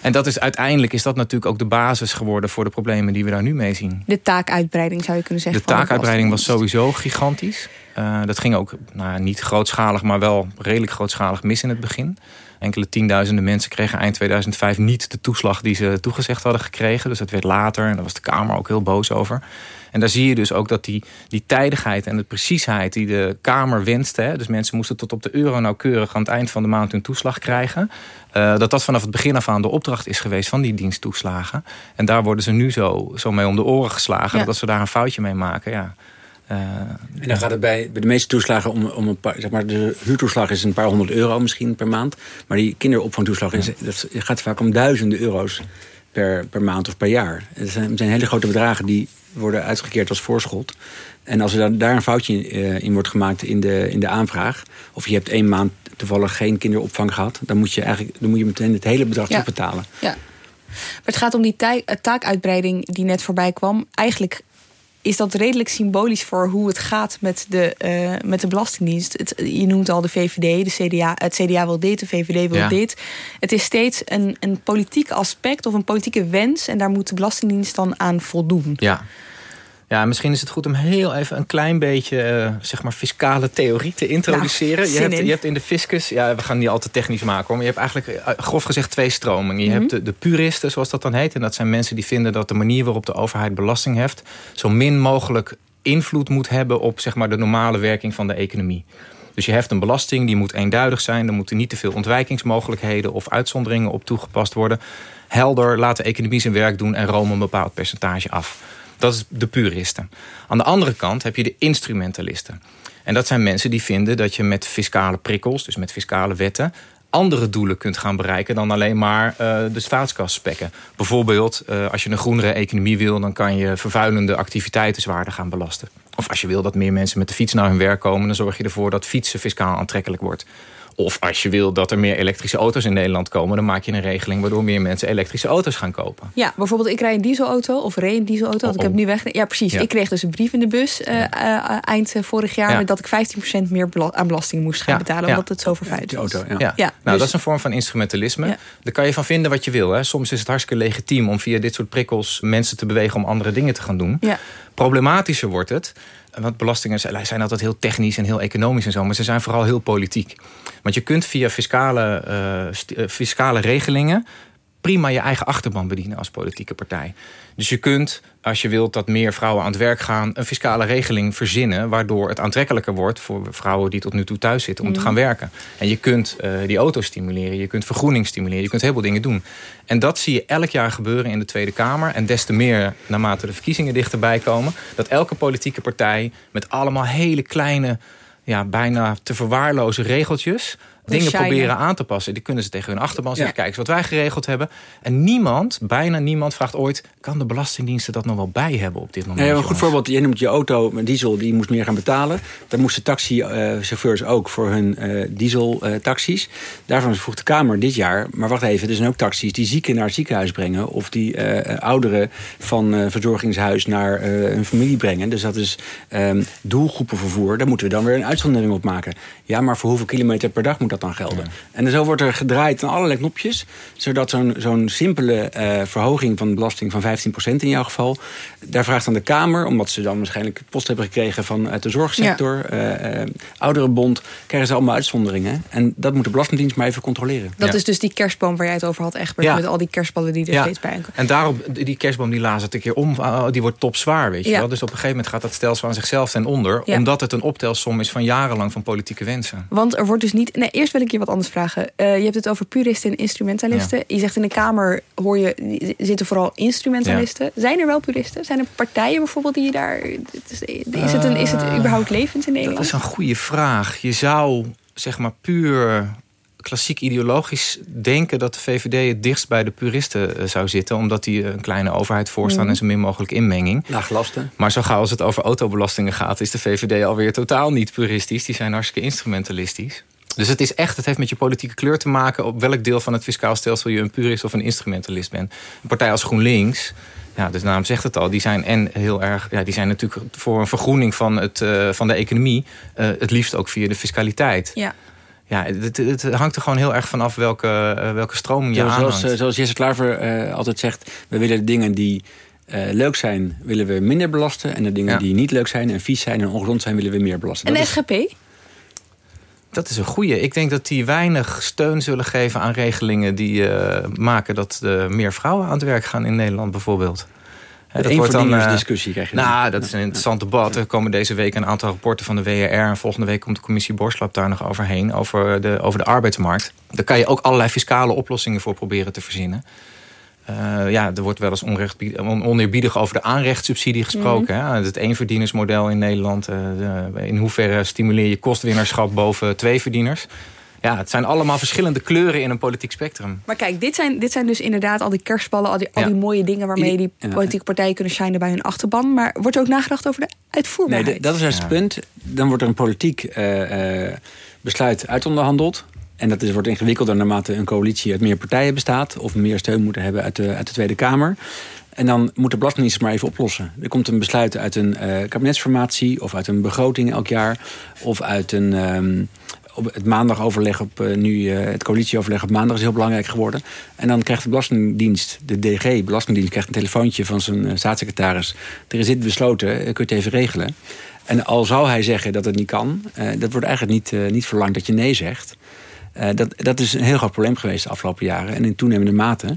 En dat is uiteindelijk is dat natuurlijk ook de basis geworden... voor de problemen die we daar nu mee zien.
De taakuitbreiding zou je kunnen zeggen.
De taakuitbreiding was sowieso gigantisch. Uh, dat ging ook nou, niet grootschalig, maar wel redelijk grootschalig mis in het begin. Enkele tienduizenden mensen kregen eind 2005 niet de toeslag die ze toegezegd hadden gekregen. Dus dat werd later en daar was de Kamer ook heel boos over. En daar zie je dus ook dat die, die tijdigheid en de preciesheid die de Kamer wenste... Hè, dus mensen moesten tot op de euro nauwkeurig aan het eind van de maand hun toeslag krijgen... Uh, dat dat vanaf het begin af aan de opdracht is geweest van die diensttoeslagen. En daar worden ze nu zo, zo mee om de oren geslagen... Ja. dat ze daar een foutje mee maken, ja...
Uh, en dan gaat het bij, bij de meeste toeslagen om, om een paar... Zeg maar, de huurtoeslag is een paar honderd euro misschien per maand. Maar die kinderopvangtoeslag is, dat gaat vaak om duizenden euro's per, per maand of per jaar. Het zijn, het zijn hele grote bedragen die worden uitgekeerd als voorschot. En als er dan, daar een foutje in, uh, in wordt gemaakt in de, in de aanvraag... of je hebt één maand toevallig geen kinderopvang gehad... dan moet je, eigenlijk, dan moet je meteen het hele bedrag
ja.
betalen.
Ja. Maar het gaat om die taakuitbreiding die net voorbij kwam. Eigenlijk is dat redelijk symbolisch voor hoe het gaat met de, uh, met de Belastingdienst. Het, je noemt al de VVD, de CDA, het CDA wil dit, de VVD wil
Ja.
dit. Het is steeds een, een politiek aspect of een politieke wens... en daar moet de Belastingdienst dan aan voldoen.
Ja. Ja, misschien is het goed om heel even een klein beetje uh, zeg maar fiscale theorie te introduceren.
Nou,
je, hebt,
in.
je hebt in de fiscus, ja, we gaan niet al te technisch maken hoor, maar je hebt eigenlijk uh, grof gezegd twee stromingen. Je
Mhm.
hebt de, de puristen, zoals dat dan heet. En dat zijn mensen die vinden dat de manier waarop de overheid belasting heft zo min mogelijk invloed moet hebben op zeg maar, de normale werking van de economie. Dus je heft een belasting, die moet eenduidig zijn. Er moeten niet te veel ontwijkingsmogelijkheden of uitzonderingen op toegepast worden. Helder, laat de economie zijn werk doen en room een bepaald percentage af. Dat is de puristen. Aan de andere kant heb je de instrumentalisten. En dat zijn mensen die vinden dat je met fiscale prikkels, dus met fiscale wetten, andere doelen kunt gaan bereiken dan alleen maar uh, de staatskas spekken. Bijvoorbeeld, uh, als je een groenere economie wil, dan kan je vervuilende activiteiten zwaarder gaan belasten. Of als je wil dat meer mensen met de fiets naar hun werk komen, dan zorg je ervoor dat fietsen fiscaal aantrekkelijk wordt. Of als je wil dat er meer elektrische auto's in Nederland komen... dan maak je een regeling waardoor meer mensen elektrische auto's gaan kopen.
Ja, bijvoorbeeld ik rijd een dieselauto of reed een dieselauto. Want ik heb nu weg. Ja, precies.
Ja.
Ik kreeg dus een brief in de bus uh, uh, eind vorig jaar...
Ja.
dat ik 15% meer bela aan belasting moest gaan
Ja,
betalen...
ja.
omdat het zo vervuild was.
auto, ja.
Ja.
Ja,
nou,
dus-
dat is een vorm van instrumentalisme.
Ja.
Daar kan je van vinden wat je wil. Hè. Soms is het hartstikke legitiem om via dit soort prikkels... mensen te bewegen om andere dingen te gaan doen.
Ja.
Problematischer wordt het... Want belastingen zijn altijd heel technisch en heel economisch en zo. Maar ze zijn vooral heel politiek. Want je kunt via fiscale, uh, fiscale regelingen prima je eigen achterban bedienen als politieke partij. Dus je kunt, als je wilt dat meer vrouwen aan het werk gaan... een fiscale regeling verzinnen... waardoor het aantrekkelijker wordt voor vrouwen die tot nu toe thuis zitten... om mm. te gaan werken. En je kunt uh, die auto stimuleren, je kunt vergroening stimuleren... je kunt heel veel dingen doen. En dat zie je elk jaar gebeuren in de Tweede Kamer. En des te meer naarmate de verkiezingen dichterbij komen... dat elke politieke partij met allemaal hele kleine... Ja, bijna te verwaarlozen regeltjes dingen proberen aan te passen. Die kunnen ze tegen hun achterban zeggen.
Ja.
Kijk eens wat wij geregeld hebben. En niemand, bijna niemand vraagt ooit... kan de belastingdiensten dat nog wel bij hebben op dit moment?
Nee, een goed voorbeeld. Je noemt je auto met diesel, die moest meer gaan betalen. Daar moesten taxichauffeurs ook voor hun uh, dieseltaxis. Daarvan vroeg de Kamer dit jaar... maar wacht even, er zijn ook taxis die zieken naar het ziekenhuis brengen... of die uh, ouderen van uh, verzorgingshuis naar uh, hun familie brengen. Dus dat is um, doelgroepenvervoer. Daar moeten we dan weer een uitzondering op maken. Ja, maar voor hoeveel kilometer per dag moet dat dan gelden? Ja. En zo wordt er gedraaid aan allerlei knopjes... zodat zo'n zo'n simpele uh, verhoging van de belasting van 15% in jouw geval... daar vraagt aan de Kamer, omdat ze dan waarschijnlijk post hebben gekregen... vanuit de zorgsector, ja. uh, ouderenbond, krijgen ze allemaal uitzonderingen. En dat moet de Belastingdienst maar even controleren.
Dat
Ja.
is dus die kerstboom waar jij het over had, Egbert...
Ja.
met al die kerstballen die er
Ja.
steeds bij komen.
En daarop, die kerstboom die laat het een keer om, uh, die wordt topzwaar, weet je
Ja.
wel. Dus op een gegeven moment gaat dat stelsel aan zichzelf ten onder...
Ja.
omdat het een optelsom is van jarenlang van politieke wensen.
Want er wordt dus niet... Nee, eerst wil ik je wat anders vragen. Uh, je hebt het over puristen en instrumentalisten. Je zegt in de Kamer hoor je, zitten vooral instrumentalisten. Zijn er wel puristen? Zijn er partijen bijvoorbeeld die je daar... Is het, een, is het überhaupt levend in Nederland?
Dat is een goede vraag. Je zou zeg maar puur klassiek ideologisch denken dat de VVD het dichtst bij de puristen eh, zou zitten. Omdat die een kleine overheid voorstaan
Mhm.
en zo min mogelijk inmenging.
Laag lasten.
Maar zo gauw als het over autobelastingen gaat, is de VVD alweer totaal niet puristisch. Die zijn hartstikke instrumentalistisch. Dus het is echt, het heeft met je politieke kleur te maken op welk deel van het fiscaal stelsel je een purist of een instrumentalist bent. Een partij als GroenLinks, ja, dus de naam zegt het al, die zijn en heel erg, ja, die zijn natuurlijk voor een vergroening van, het, eh, van de economie, eh, het liefst ook via de fiscaliteit.
Ja.
Ja, het, het hangt er gewoon heel erg vanaf welke, eh, welke stroming je
zoals,
aanhangt.
eh, zoals Jesse Klaver eh, altijd zegt, we willen de dingen die eh, leuk zijn, willen we minder belasten. En de dingen
Ja.
die niet leuk zijn en vies zijn en ongezond zijn, willen we meer belasten.
En de
is-
SGP?
Dat is een goeie. Ik denk dat die weinig steun zullen geven aan regelingen die eh, maken dat er meer vrouwen aan het werk gaan in Nederland bijvoorbeeld. Hè,
Een
eh,
discussie krijg je dan.
Nou, dat is een interessant debat. Er komen deze week een aantal rapporten van de WRR. En volgende week komt de commissie Borslap daar nog overheen. Over de, over de arbeidsmarkt. Daar kan je ook allerlei fiscale oplossingen voor proberen te verzinnen. Eh, ja, er wordt wel eens onrechtbied- on- oneerbiedig over de aanrechtssubsidie gesproken. hè. Het eenverdienersmodel in Nederland. eh, in hoeverre stimuleer je kostwinnerschap boven tweeverdieners? Ja, het zijn allemaal verschillende kleuren in een politiek spectrum.
Maar kijk, dit zijn, dit zijn dus inderdaad al die kerstballen, al die, al
Ja.
die mooie dingen waarmee die politieke partijen kunnen shinen bij hun achterban. Maar wordt er ook nagedacht over de
Nee,
uitvoerbaarheid?
de- dat is juist het punt. Dan wordt er een politiek eh, eh, besluit uitonderhandeld. En dat is, wordt ingewikkelder naarmate een coalitie uit meer partijen bestaat. Of meer steun moeten hebben uit de, uit de Tweede Kamer. En dan moet de Belastingdienst maar even oplossen. Er komt een besluit uit een eh, kabinetsformatie. Of uit een begroting elk jaar. Of uit een... ehm, op het maandagoverleg op eh, nu eh, het coalitieoverleg op maandag is heel belangrijk geworden. En dan krijgt de Belastingdienst, de DG, Belastingdienst, krijgt een telefoontje van zijn staatssecretaris. Er is dit besloten, kun je het even regelen. En al zou hij zeggen dat het niet kan, dat wordt eigenlijk niet, niet verlangd dat je nee zegt. Eh, dat, dat is een heel groot probleem geweest de afgelopen jaren en in toenemende mate.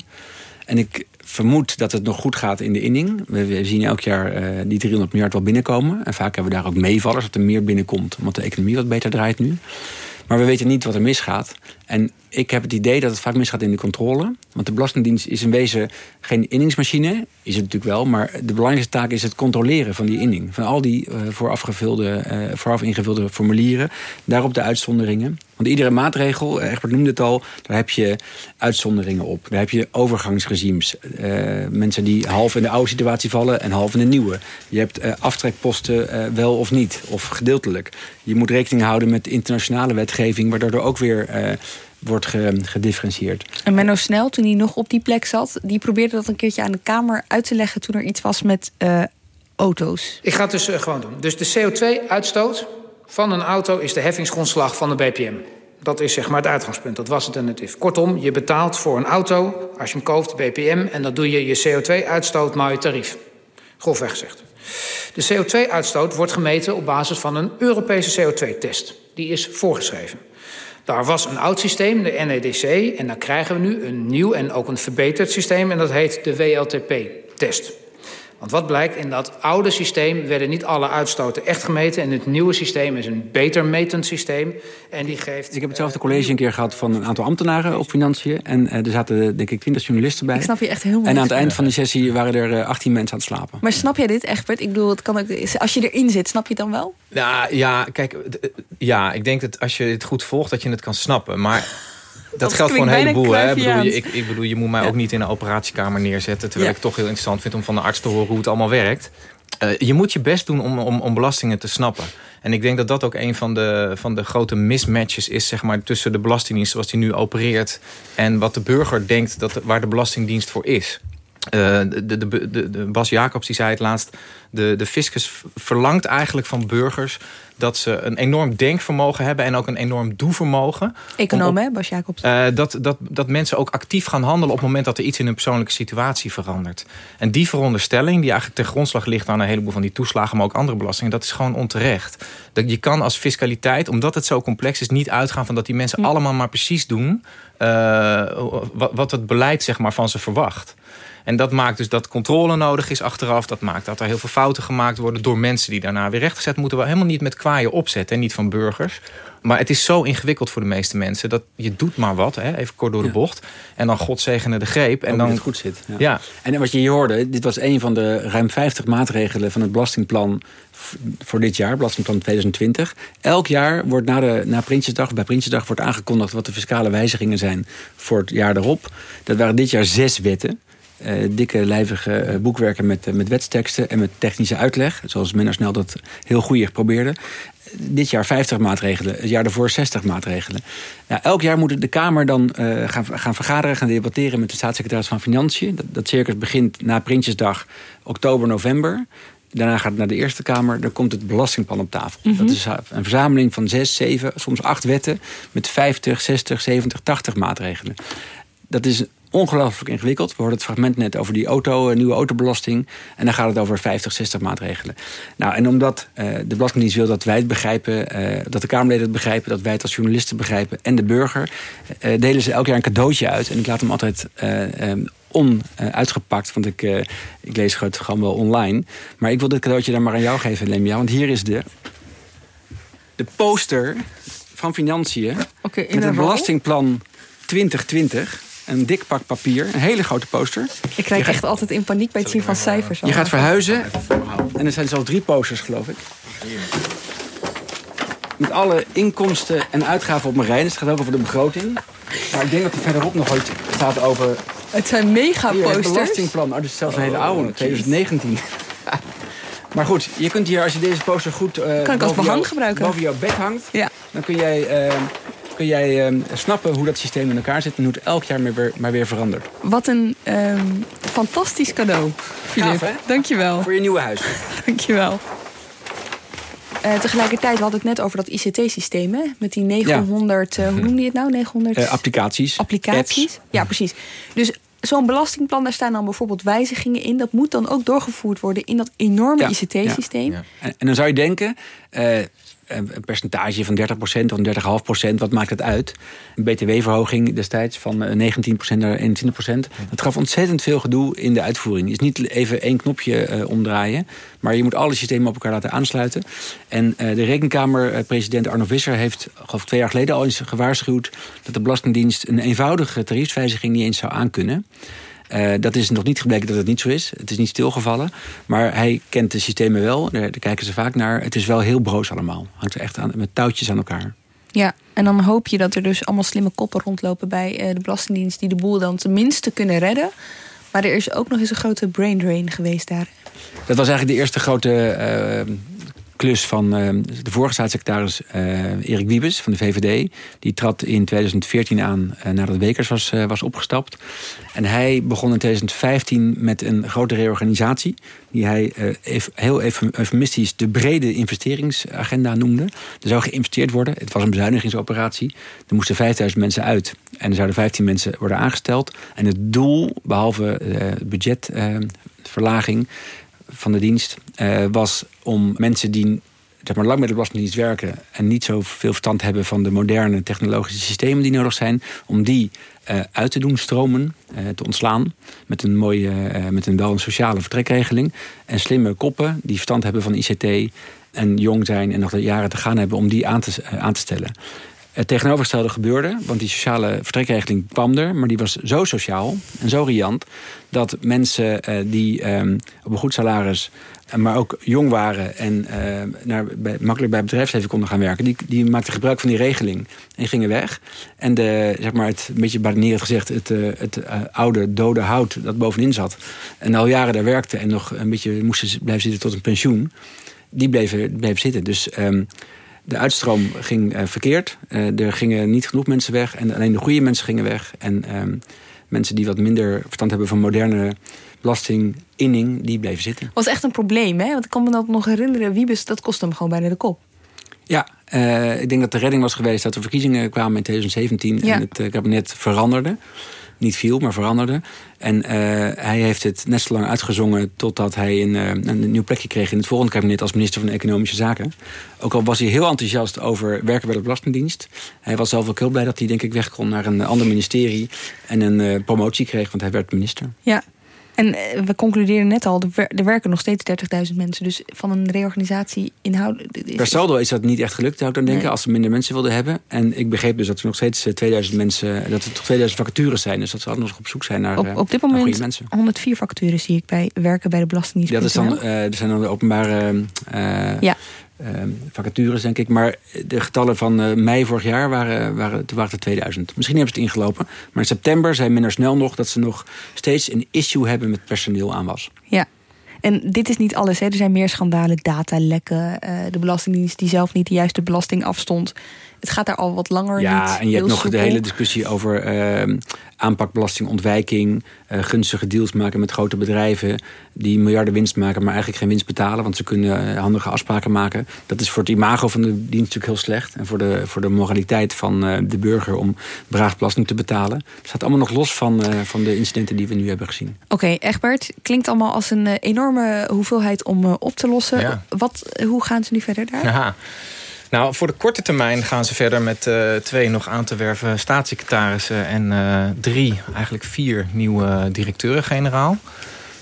En ik vermoed dat het nog goed gaat in de inning. We, we zien elk jaar eh, die 300 miljard wel binnenkomen. En vaak hebben we daar ook meevallers, dat er meer binnenkomt, omdat de economie wat beter draait nu. Maar we weten niet wat er misgaat. En ik heb het idee dat het vaak misgaat in de controle. Want de Belastingdienst is in wezen geen inningsmachine. Is het natuurlijk wel. Maar de belangrijkste taak is het controleren van die inning. Van al die eh, voorafgevulde, eh, vooraf ingevulde formulieren. Daarop de uitzonderingen. Want iedere maatregel, eh, Egbert noemde het al... daar heb je uitzonderingen op. Daar heb je overgangsregimes. Eh, mensen die half in de oude situatie vallen en half in de nieuwe. Je hebt eh, aftrekposten eh, wel of niet. Of gedeeltelijk. Je moet rekening houden met internationale wetgeving... waardoor er ook weer... wordt ge- gedifferentieerd.
En Menno Snel, toen hij nog op die plek zat, die probeerde dat een keertje aan de Kamer uit te leggen toen er iets was met eh, auto's.
Ik ga het dus eh, gewoon doen. Dus de CO2-uitstoot van een auto is de heffingsgrondslag van de BPM. Dat is zeg maar het uitgangspunt. Dat was het alternatief. Kortom, je betaalt voor een auto, als je hem koopt, BPM... en dan doe je je CO2-uitstoot maar je tarief. Grofweg gezegd. De CO2-uitstoot wordt gemeten op basis van een Europese CO2-test. Die is voorgeschreven. Daar was een oud systeem, de NEDC, en dan krijgen we nu een nieuw en ook een verbeterd systeem... en dat heet de WLTP-test. Want wat blijkt, in dat oude systeem werden niet alle uitstoten echt gemeten... en het nieuwe systeem is een beter metend systeem. En die geeft...
Ik heb hetzelfde college een keer gehad van een aantal ambtenaren op financiën. En eh, er zaten denk ik 20 journalisten bij.
Ik snap je echt helemaal
En aan het eind van de sessie waren er eh, 18 mensen aan het slapen.
Maar snap jij dit, Egbert? Ik bedoel, het kan ook, als je erin zit, snap je het dan wel?
Ja, ja, kijk, eh, ja, ik denk dat als je het goed volgt, dat je het kan snappen. Maar dat, geldt voor een heleboel. Hè? Ik bedoel, je, ik, ik bedoel, je moet mij ook niet in een operatiekamer neerzetten. Terwijl
Ja.
ik toch heel interessant vind om van de arts te horen hoe het allemaal werkt. Eh, je moet je best doen om, om, om belastingen te snappen. En ik denk dat dat ook een van de, van de grote mismatches is zeg maar, tussen de Belastingdienst zoals die nu opereert en wat de burger denkt dat, waar de Belastingdienst voor is. Eh, de, de Bas Jacobs die zei het laatst... De, de fiscus verlangt eigenlijk van burgers... dat ze een enorm denkvermogen hebben... en ook een enorm doevermogen.
Econoom, hè, Bas Jacobs?
eh, dat, dat, dat mensen ook actief gaan handelen op het moment dat er iets in hun persoonlijke situatie verandert. En die veronderstelling, die eigenlijk ten grondslag ligt aan een heleboel van die toeslagen, maar ook andere belastingen, dat is gewoon onterecht. Dat je kan als fiscaliteit, omdat het zo complex is, niet uitgaan van dat die mensen allemaal maar precies doen eh, wat, wat het beleid zeg maar, van ze verwacht. En dat maakt dus dat controle nodig is achteraf. Dat maakt dat er heel veel fouten gemaakt worden door mensen die daarna weer rechtgezet moeten. We helemaal niet met kwaaien opzetten en niet van burgers. Maar het is zo ingewikkeld voor de meeste mensen dat je doet maar wat, hè, even kort door de bocht. En dan God zegene de greep. En dan
het goed zit. Ja.
Ja.
En wat je hier hoorde, dit was een van de ruim 50 maatregelen van het belastingplan voor dit jaar, belastingplan 2020. Elk jaar wordt na, de, na Prinsjesdag, bij Prinsjesdag wordt aangekondigd wat de fiscale wijzigingen zijn voor het jaar erop. Dat waren dit jaar zes wetten. Uh, dikke, lijvige uh, boekwerken met, uh, met wetsteksten en met technische uitleg. Zoals Menno Snel dat heel goed probeerde. Dit jaar 50 maatregelen, het jaar daarvoor 60 maatregelen. Nou, elk jaar moet de Kamer dan gaan, gaan vergaderen, gaan debatteren met de staatssecretaris van Financiën. Dat, dat circus begint na Prinsjesdag, oktober, november. Daarna gaat het naar de Eerste Kamer. Dan komt het belastingplan op tafel. Mm -hmm. Dat is een verzameling van zes, zeven, soms acht wetten... met 50, 60, 70, 80 maatregelen. Dat is ongelooflijk ingewikkeld. We hoorden het fragment net over die auto, nieuwe autobelasting. En dan gaat het over 50, 60 maatregelen. Nou, en omdat uh, de Belastingdienst wil dat wij het begrijpen... Uh, dat de Kamerleden het begrijpen, dat wij het als journalisten begrijpen... en de burger, uh, delen ze elk jaar een cadeautje uit. En ik laat hem altijd um, onuitgepakt, want ik, ik lees het gewoon wel online. Maar ik wil dit cadeautje dan maar aan jou geven, Lemia. Want hier is de, de poster van Financiën...
Okay,
met het belastingplan 2020 een dik pak papier, een hele grote poster.
Ik krijg echt altijd in paniek bij het zien van cijfers.
Je gaat verhuizen en er zijn zelfs drie posters, geloof ik. Met alle inkomsten en uitgaven op mijn rij. Dus het gaat ook over de begroting. Maar ik denk dat er verderop nog ooit gaat over...
Het zijn mega posters.
Het belastingplan. Oh, dat is zelfs een hele oude, 2019. Maar goed, je kunt hier, als je deze poster goed... Uh,
kan ik als behang
jou,
gebruiken.
Boven jouw bed hangt.
Ja.
Dan kun jij... Uh, kun jij uh, snappen hoe dat systeem in elkaar zit... en hoe het elk jaar maar weer, maar weer verandert.
Wat een um, fantastisch cadeau, Filip.
Hè?
Dankjewel.
Voor je nieuwe huis.
Dankjewel. Uh, tegelijkertijd, we hadden het net over dat ICT-systeem, hè? Met die 900, ja. uh, hoe noemde je het nou? 900
uh, applicaties.
Applicaties.
Apps.
Ja, precies. Dus zo'n belastingplan, daar staan dan bijvoorbeeld wijzigingen in. Dat moet dan ook doorgevoerd worden in dat enorme
ja.
ICT-systeem.
Ja. En, en, dan zou je denken, een percentage van 30% of 30,5%, wat maakt het uit? Een btw-verhoging destijds van 19% naar 21%. Dat gaf ontzettend veel gedoe in de uitvoering. Het is niet even één knopje uh, omdraaien, maar je moet alle systemen op elkaar laten aansluiten. En uh, de Rekenkamer-president Arno Visser heeft, geloof twee jaar geleden al eens gewaarschuwd dat de Belastingdienst een eenvoudige tariefswijziging niet eens zou aankunnen. Uh, dat is nog niet gebleken dat het niet zo is. Het is niet stilgevallen. Maar hij kent de systemen wel. Daar, daar kijken ze vaak naar. Het is wel heel broos allemaal. Hangt er echt aan, met touwtjes aan elkaar.
Ja, en dan hoop je dat er dus allemaal slimme koppen rondlopen bij uh, de Belastingdienst... die de boel dan tenminste kunnen redden. Maar er is ook nog eens een grote brain drain geweest daar.
Dat was eigenlijk de eerste grote uh, klus van uh, de vorige staatssecretaris uh, Erik Wiebes van de VVD. Die trad in 2014 aan uh, nadat Wekers was, was opgestapt. En hij begon in 2015 met een grote reorganisatie. Die hij heel eufemistisch de brede investeringsagenda noemde. Er zou geïnvesteerd worden. Het was een bezuinigingsoperatie. Er moesten 5000 mensen uit. En er zouden 15 mensen worden aangesteld. En het doel, behalve budgetverlaging van de dienst uh, was om mensen die zeg maar, lang met de Belastingdienst werken en niet zoveel verstand hebben van de moderne technologische systemen die nodig zijn, om die uh, uit te doen stromen, uh, te ontslaan. Met een mooie, met een wel een sociale vertrekregeling. En slimme koppen die verstand hebben van ICT en jong zijn en nog jaren te gaan hebben om die aan te, aan te stellen. Het tegenovergestelde gebeurde, want die sociale vertrekregeling kwam er, maar die was zo sociaal en zo riant dat mensen uh, die um, op een goed salaris, maar ook jong waren en uh, naar, bij, makkelijk bij bedrijfsleven konden gaan werken, die, die maakten gebruik van die regeling en gingen weg. En de, zeg maar het, een beetje badinerend gezegd, het, uh, het oude dode hout dat bovenin zat en al jaren daar werkte en nog een beetje moesten blijven zitten tot een pensioen, die bleven, bleven zitten. Dus um, de uitstroom ging uh, verkeerd. Uh, er gingen niet genoeg mensen weg. En alleen de goede mensen gingen weg. En um, mensen die wat minder verstand hebben van moderne belastinginning, die bleven zitten.
was echt een probleem, hè? Want ik kan me dat nog herinneren. Wiebes, dat kostte hem gewoon bijna de kop.
Ja, uh, ik denk dat de redding was geweest dat er verkiezingen kwamen in 2017
ja.
en het kabinet veranderde. Niet viel, maar veranderde. En uh, hij heeft het net zo lang uitgezongen totdat hij een, uh, een nieuw plekje kreeg in het volgende kabinet als minister van Economische Zaken. Ook al was hij heel enthousiast over werken bij de Belastingdienst. Hij was zelf ook heel blij dat hij denk ik weg kon naar een ander ministerie en een uh, promotie kreeg, want hij werd minister.
Ja. En eh, we concluderen net al, er werken nog steeds 30.000 mensen. Dus van een reorganisatie inhoudelijk...
Per saldo is dat niet echt gelukt, zou ik dan denken, als ze minder mensen wilden hebben. En ik begreep dus dat er nog steeds 2000 mensen, dat er toch 2000 vacatures zijn. Dus dat ze nog op zoek zijn naar,
op, op dit moment mensen. 104 vacatures zie ik bij werken bij de Belastingdienst.
Ja, dat is dan, uh, er zijn dan de openbare uh, ja. Ehm, vacatures, denk ik. Maar de getallen van uh, mei vorig jaar waren, waren, waren er 2000. Misschien hebben ze het ingelopen. Maar in september zei minder snel nog dat ze nog steeds een issue hebben met personeel aan was.
Ja. En dit is niet alles. Hè. Er zijn meer schandalen, datalekken. Uh, de Belastingdienst die zelf niet de juiste belasting afstond. Het gaat daar al wat langer
Ja, en je hebt nog de hele discussie over uh, aanpak belastingontwijking. Uh, gunstige deals maken met grote bedrijven. Die miljarden winst maken, maar eigenlijk geen winst betalen. Want ze kunnen uh, handige afspraken maken. Dat is voor het imago van de dienst natuurlijk heel slecht. En voor de, voor de moraliteit van uh, de burger om belasting te betalen. Het staat allemaal nog los van, van de incidenten die we nu hebben gezien.
Oké, okay, Egbert. Klinkt allemaal als een enorme hoeveelheid om op te lossen.
Ja.
Wat, hoe gaan ze nu verder daar?
Ja. Nou, voor de korte termijn gaan ze verder met uh, twee nog aan te werven staatssecretarissen... en uh, drie, eigenlijk vier nieuwe directeuren-generaal.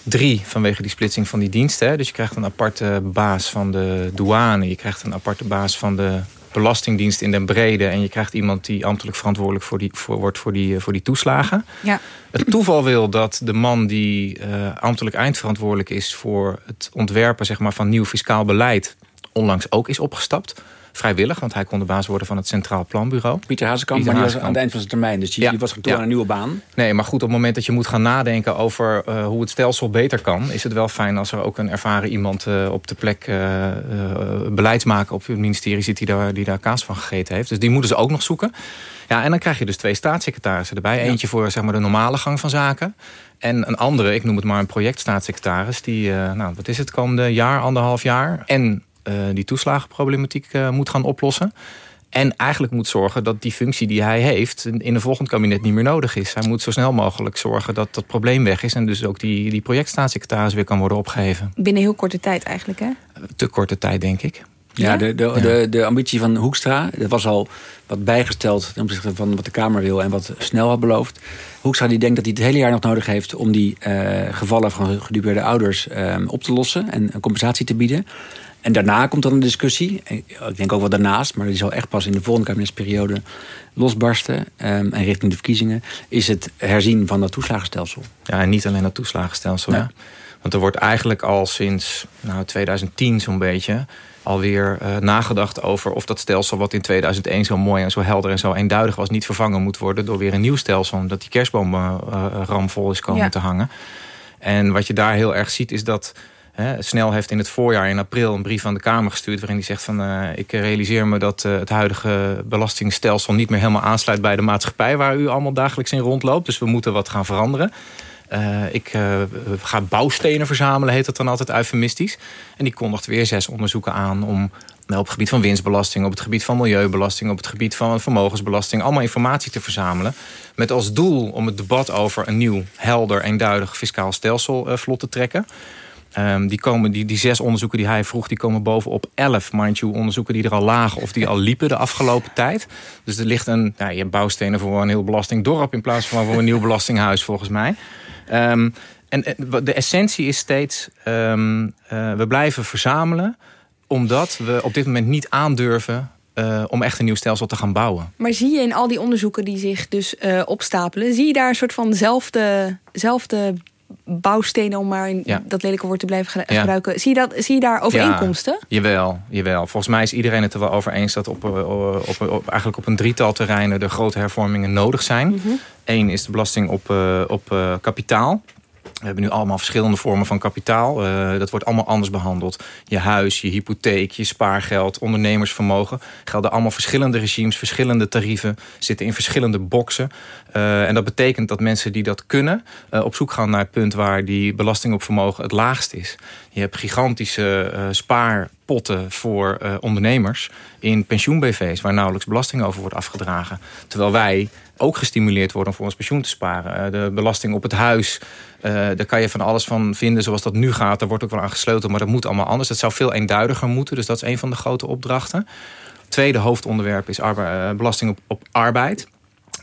Drie vanwege die splitsing van die diensten. Dus je krijgt een aparte baas van de douane. Je krijgt een aparte baas van de Belastingdienst in den brede. En je krijgt iemand die ambtelijk verantwoordelijk voor die, voor, wordt voor die, voor die toeslagen.
Ja.
Het toeval wil dat de man die uh, ambtelijk eindverantwoordelijk is... voor het ontwerpen zeg maar, van nieuw fiscaal beleid onlangs ook is opgestapt vrijwillig, want hij kon de baas worden van het Centraal Planbureau.
Pieter Hazekamp, maar die was aan het eind van zijn termijn, dus die, ja. die was toe ja. aan een nieuwe baan.
Nee, maar goed, op het moment dat je moet gaan nadenken over uh, hoe het stelsel beter kan, is het wel fijn als er ook een ervaren iemand uh, op de plek uh, beleidsmaker op het ministerie zit die daar, die daar kaas van gegeten heeft. Dus die moeten ze ook nog zoeken. Ja, en dan krijg je dus twee staatssecretarissen erbij. Eentje voor zeg maar, de normale gang van zaken. En een andere, ik noem het maar een projectstaatssecretaris... die, nou, wat is het, komende jaar, anderhalf jaar... en die toeslagenproblematiek uh, moet gaan oplossen. En eigenlijk moet zorgen dat die functie die hij heeft... in een volgend kabinet niet meer nodig is. Hij moet zo snel mogelijk zorgen dat dat probleem weg is... en dus ook die, die projectstaatssecretaris weer kan worden opgeheven.
Binnen heel korte tijd eigenlijk, hè?
Te korte tijd, denk ik.
Ja, de, de, ja. de, de ambitie van Hoekstra, dat was al wat bijgesteld... ten opzichte van wat de Kamer wil en wat snel had beloofd. Hoekstra die denkt dat hij het hele jaar nog nodig heeft... om die uh, gevallen van gedupeerde ouders uh, op te lossen en een compensatie te bieden. En daarna komt dan een discussie. Ik denk ook wel daarnaast, maar die zal echt pas in de volgende kabinetsperiode losbarsten. Um, en richting de verkiezingen is het herzien van dat toeslagenstelsel.
Ja, en niet alleen dat toeslagenstelsel. Want er wordt eigenlijk al sinds nou, 2010 zo'n beetje alweer uh, nagedacht over of dat stelsel wat in 2001 zo mooi en zo helder en zo eenduidig was... niet vervangen moet worden door weer een nieuw stelsel... omdat die kerstboom uh, ramvol is komen ja. te hangen. En wat je daar heel erg ziet is dat Snel heeft in het voorjaar in april een brief aan de Kamer gestuurd... waarin hij zegt van uh, ik realiseer me dat uh, het huidige belastingstelsel... niet meer helemaal aansluit bij de maatschappij... waar u allemaal dagelijks in rondloopt. Dus we moeten wat gaan veranderen. Uh, ik ga bouwstenen verzamelen, heet dat dan altijd eufemistisch. En die kondigt weer zes onderzoeken aan om op het gebied van winstbelasting... op het gebied van milieubelasting, op het gebied van vermogensbelasting... allemaal informatie te verzamelen. Met als doel om het debat over een nieuw, helder, eenduidig fiscaal stelsel vlot te trekken. Um, die, komen, die, die zes onderzoeken die hij vroeg, die komen bovenop elf, mind you, onderzoeken die er al lagen of die al liepen de afgelopen tijd. Dus er ligt een, nou, je hebt bouwstenen voor een heel belastingdorp in plaats van voor een nieuw belastinghuis volgens mij. Um, en de essentie is steeds, um, uh, we blijven verzamelen omdat we op dit moment niet aandurven uh, om echt een nieuw stelsel te gaan bouwen.
Maar zie je in al die onderzoeken die zich dus uh, opstapelen... zie je daar een soort van zelfde, zelfde bouwstenen, om maar in ja. dat lelijke woord te blijven gebruiken. Zie, je dat, zie je daar overeenkomsten?
Ja, jawel, jawel. Volgens mij is iedereen het er wel over eens... dat op, op, op, eigenlijk op een drietal terreinen de grote hervormingen nodig zijn. Mm -hmm. Eén is de belasting op, uh, op kapitaal. We hebben nu allemaal verschillende vormen van kapitaal. Uh, dat wordt allemaal anders behandeld. Je huis, je hypotheek, je spaargeld, ondernemersvermogen. Gelden allemaal verschillende regimes, verschillende tarieven. Zitten in verschillende boxen. Uh, en dat betekent dat mensen die dat kunnen... Uh, op zoek gaan naar het punt waar die belasting op vermogen het laagst is. Je hebt gigantische spaarpotten voor ondernemers... in pensioen-BV's waar nauwelijks belasting over wordt afgedragen. Terwijl wij ook gestimuleerd worden om voor ons pensioen te sparen. de belasting op het huis, uh, daar kan je van alles van vinden zoals dat nu gaat. Daar wordt ook wel aan gesloten, maar dat moet allemaal anders. Dat zou veel eenduidiger moeten, dus dat is een van de grote opdrachten. Tweede hoofdonderwerp is uh, belasting op, op arbeid.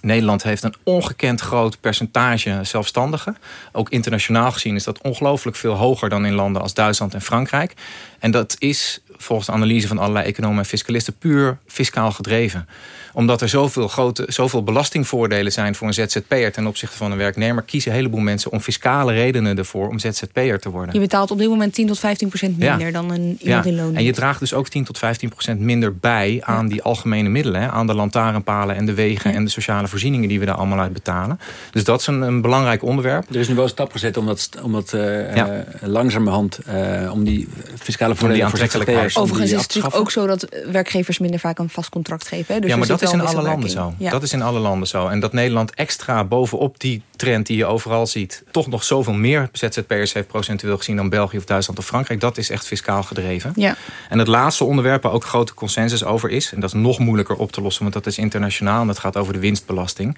Nederland heeft een ongekend groot percentage zelfstandigen. Ook internationaal gezien is dat ongelooflijk veel hoger dan in landen als Duitsland en Frankrijk. En dat is volgens de analyse van allerlei economen en fiscalisten puur fiscaal gedreven omdat er zoveel, grote, zoveel belastingvoordelen zijn voor een ZZP'er ten opzichte van een werknemer, kiezen een heleboel mensen om fiscale redenen ervoor om ZZP'er te worden.
Je betaalt op dit moment 10 tot 15 procent minder dan een iemand
ja.
in loon.
En je draagt dus ook 10 tot 15 procent minder bij aan die algemene middelen. Hè, aan de lantaarnpalen en de wegen en de sociale voorzieningen die we daar allemaal uit betalen. Dus dat is een, een belangrijk onderwerp.
Er is nu wel een stap gezet om dat, om dat uh, ja. langzamerhand uh, om die fiscale voordelen voor ZZP'ers.
Overigens is het natuurlijk ook zo dat werkgevers minder vaak een vast contract geven. Hè? Dus
ja, maar dat is in alle landen zo. Ja. Dat is in alle landen zo. En dat Nederland extra bovenop die trend die je overal ziet... toch nog zoveel meer ZZP'ers heeft procentueel gezien... dan België of Duitsland of Frankrijk. Dat is echt fiscaal gedreven.
Ja.
En het laatste onderwerp waar ook grote consensus over is... en dat is nog moeilijker op te lossen, want dat is internationaal... en dat gaat over de winstbelasting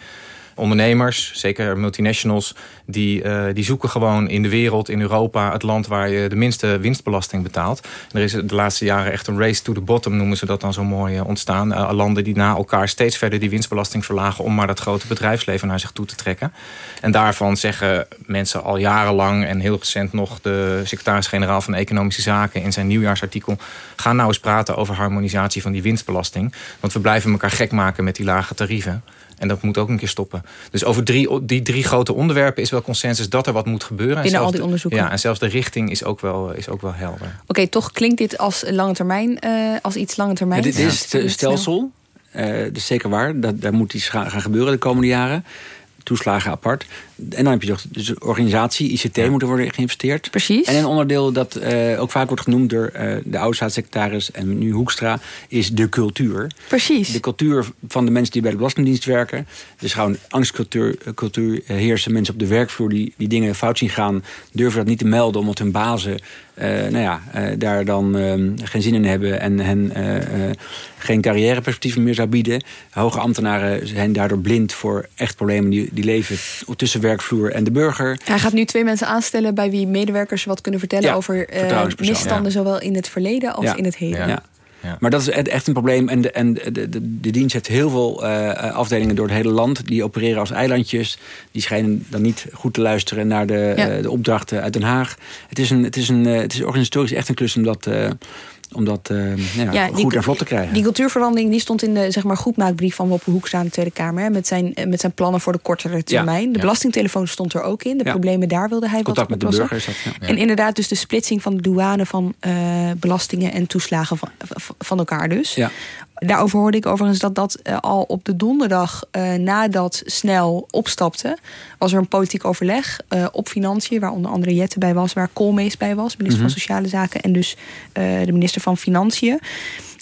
ondernemers, zeker multinationals, die, uh, die zoeken gewoon in de wereld, in Europa, het land waar je de minste winstbelasting betaalt. Er is de laatste jaren echt een race to the bottom, noemen ze dat dan zo mooi uh, ontstaan. Uh, landen die na elkaar steeds verder die winstbelasting verlagen om maar dat grote bedrijfsleven naar zich toe te trekken. En daarvan zeggen mensen al jarenlang en heel recent nog de secretaris-generaal van Economische Zaken in zijn nieuwjaarsartikel, ga nou eens praten over harmonisatie van die winstbelasting. Want we blijven elkaar gek maken met die lage tarieven. En dat moet ook een keer stoppen. Dus over drie, die drie grote onderwerpen is wel consensus dat er wat moet gebeuren.
Binnen al die onderzoeken.
Ja, en zelfs de richting is ook wel, is ook wel helder.
Oké, okay, toch klinkt dit als lange termijn, uh, als iets lange termijn.
Ja, dit is het stelsel. Uh, dus zeker waar. Dat, daar moet iets gaan gebeuren de komende jaren. Toeslagen apart. En dan heb je toch dus de organisatie, ICT ja. moet er worden geïnvesteerd.
Precies.
En een onderdeel dat uh, ook vaak wordt genoemd door uh, de oude staatssecretaris en nu Hoekstra, is de cultuur.
Precies.
De cultuur van de mensen die bij de Belastingdienst werken. Dus gewoon angstcultuur cultuur heersen. Mensen op de werkvloer die, die dingen fout zien gaan, durven dat niet te melden omdat hun bazen uh, nou ja, daar dan geen zin in hebben en hen geen carrièreperspectieven meer zou bieden. Hoge ambtenaren zijn daardoor blind voor echt problemen die, die leven tussen werkvloer en de burger.
Hij gaat nu twee mensen aanstellen bij wie medewerkers wat kunnen vertellen
ja,
over uh, misstanden, ja. zowel in het verleden als
ja.
in het heden.
Ja. Maar dat is echt een probleem. En de, en de, de, de dienst heeft heel veel uh, afdelingen door het hele land. Die opereren als eilandjes. Die schijnen dan niet goed te luisteren naar de, uh, de opdrachten uit Den Haag. Het is, een, het is, een, het is organisatorisch echt een klus om dat om dat uh, ja, ja, goed
die,
en vlot te krijgen.
Die cultuurverandering die stond in de zeg maar, goedmaakbrief van Wopper Hoekstra aan de Tweede Kamer. Hè, met, zijn, met zijn plannen voor de kortere termijn. Ja, de belastingtelefoon stond er ook in. De problemen daar wilde hij
Contact
wat
met de burgers.
En inderdaad dus de splitsing van de douane van uh, belastingen en toeslagen van, van elkaar dus. Daarover hoorde ik overigens dat dat uh, al op de donderdag uh, nadat Snel opstapte... was er een politiek overleg uh, op financiën... waar onder andere Jette bij was, waar Koolmees bij was... minister mm -hmm. van Sociale Zaken en dus de minister van Financiën.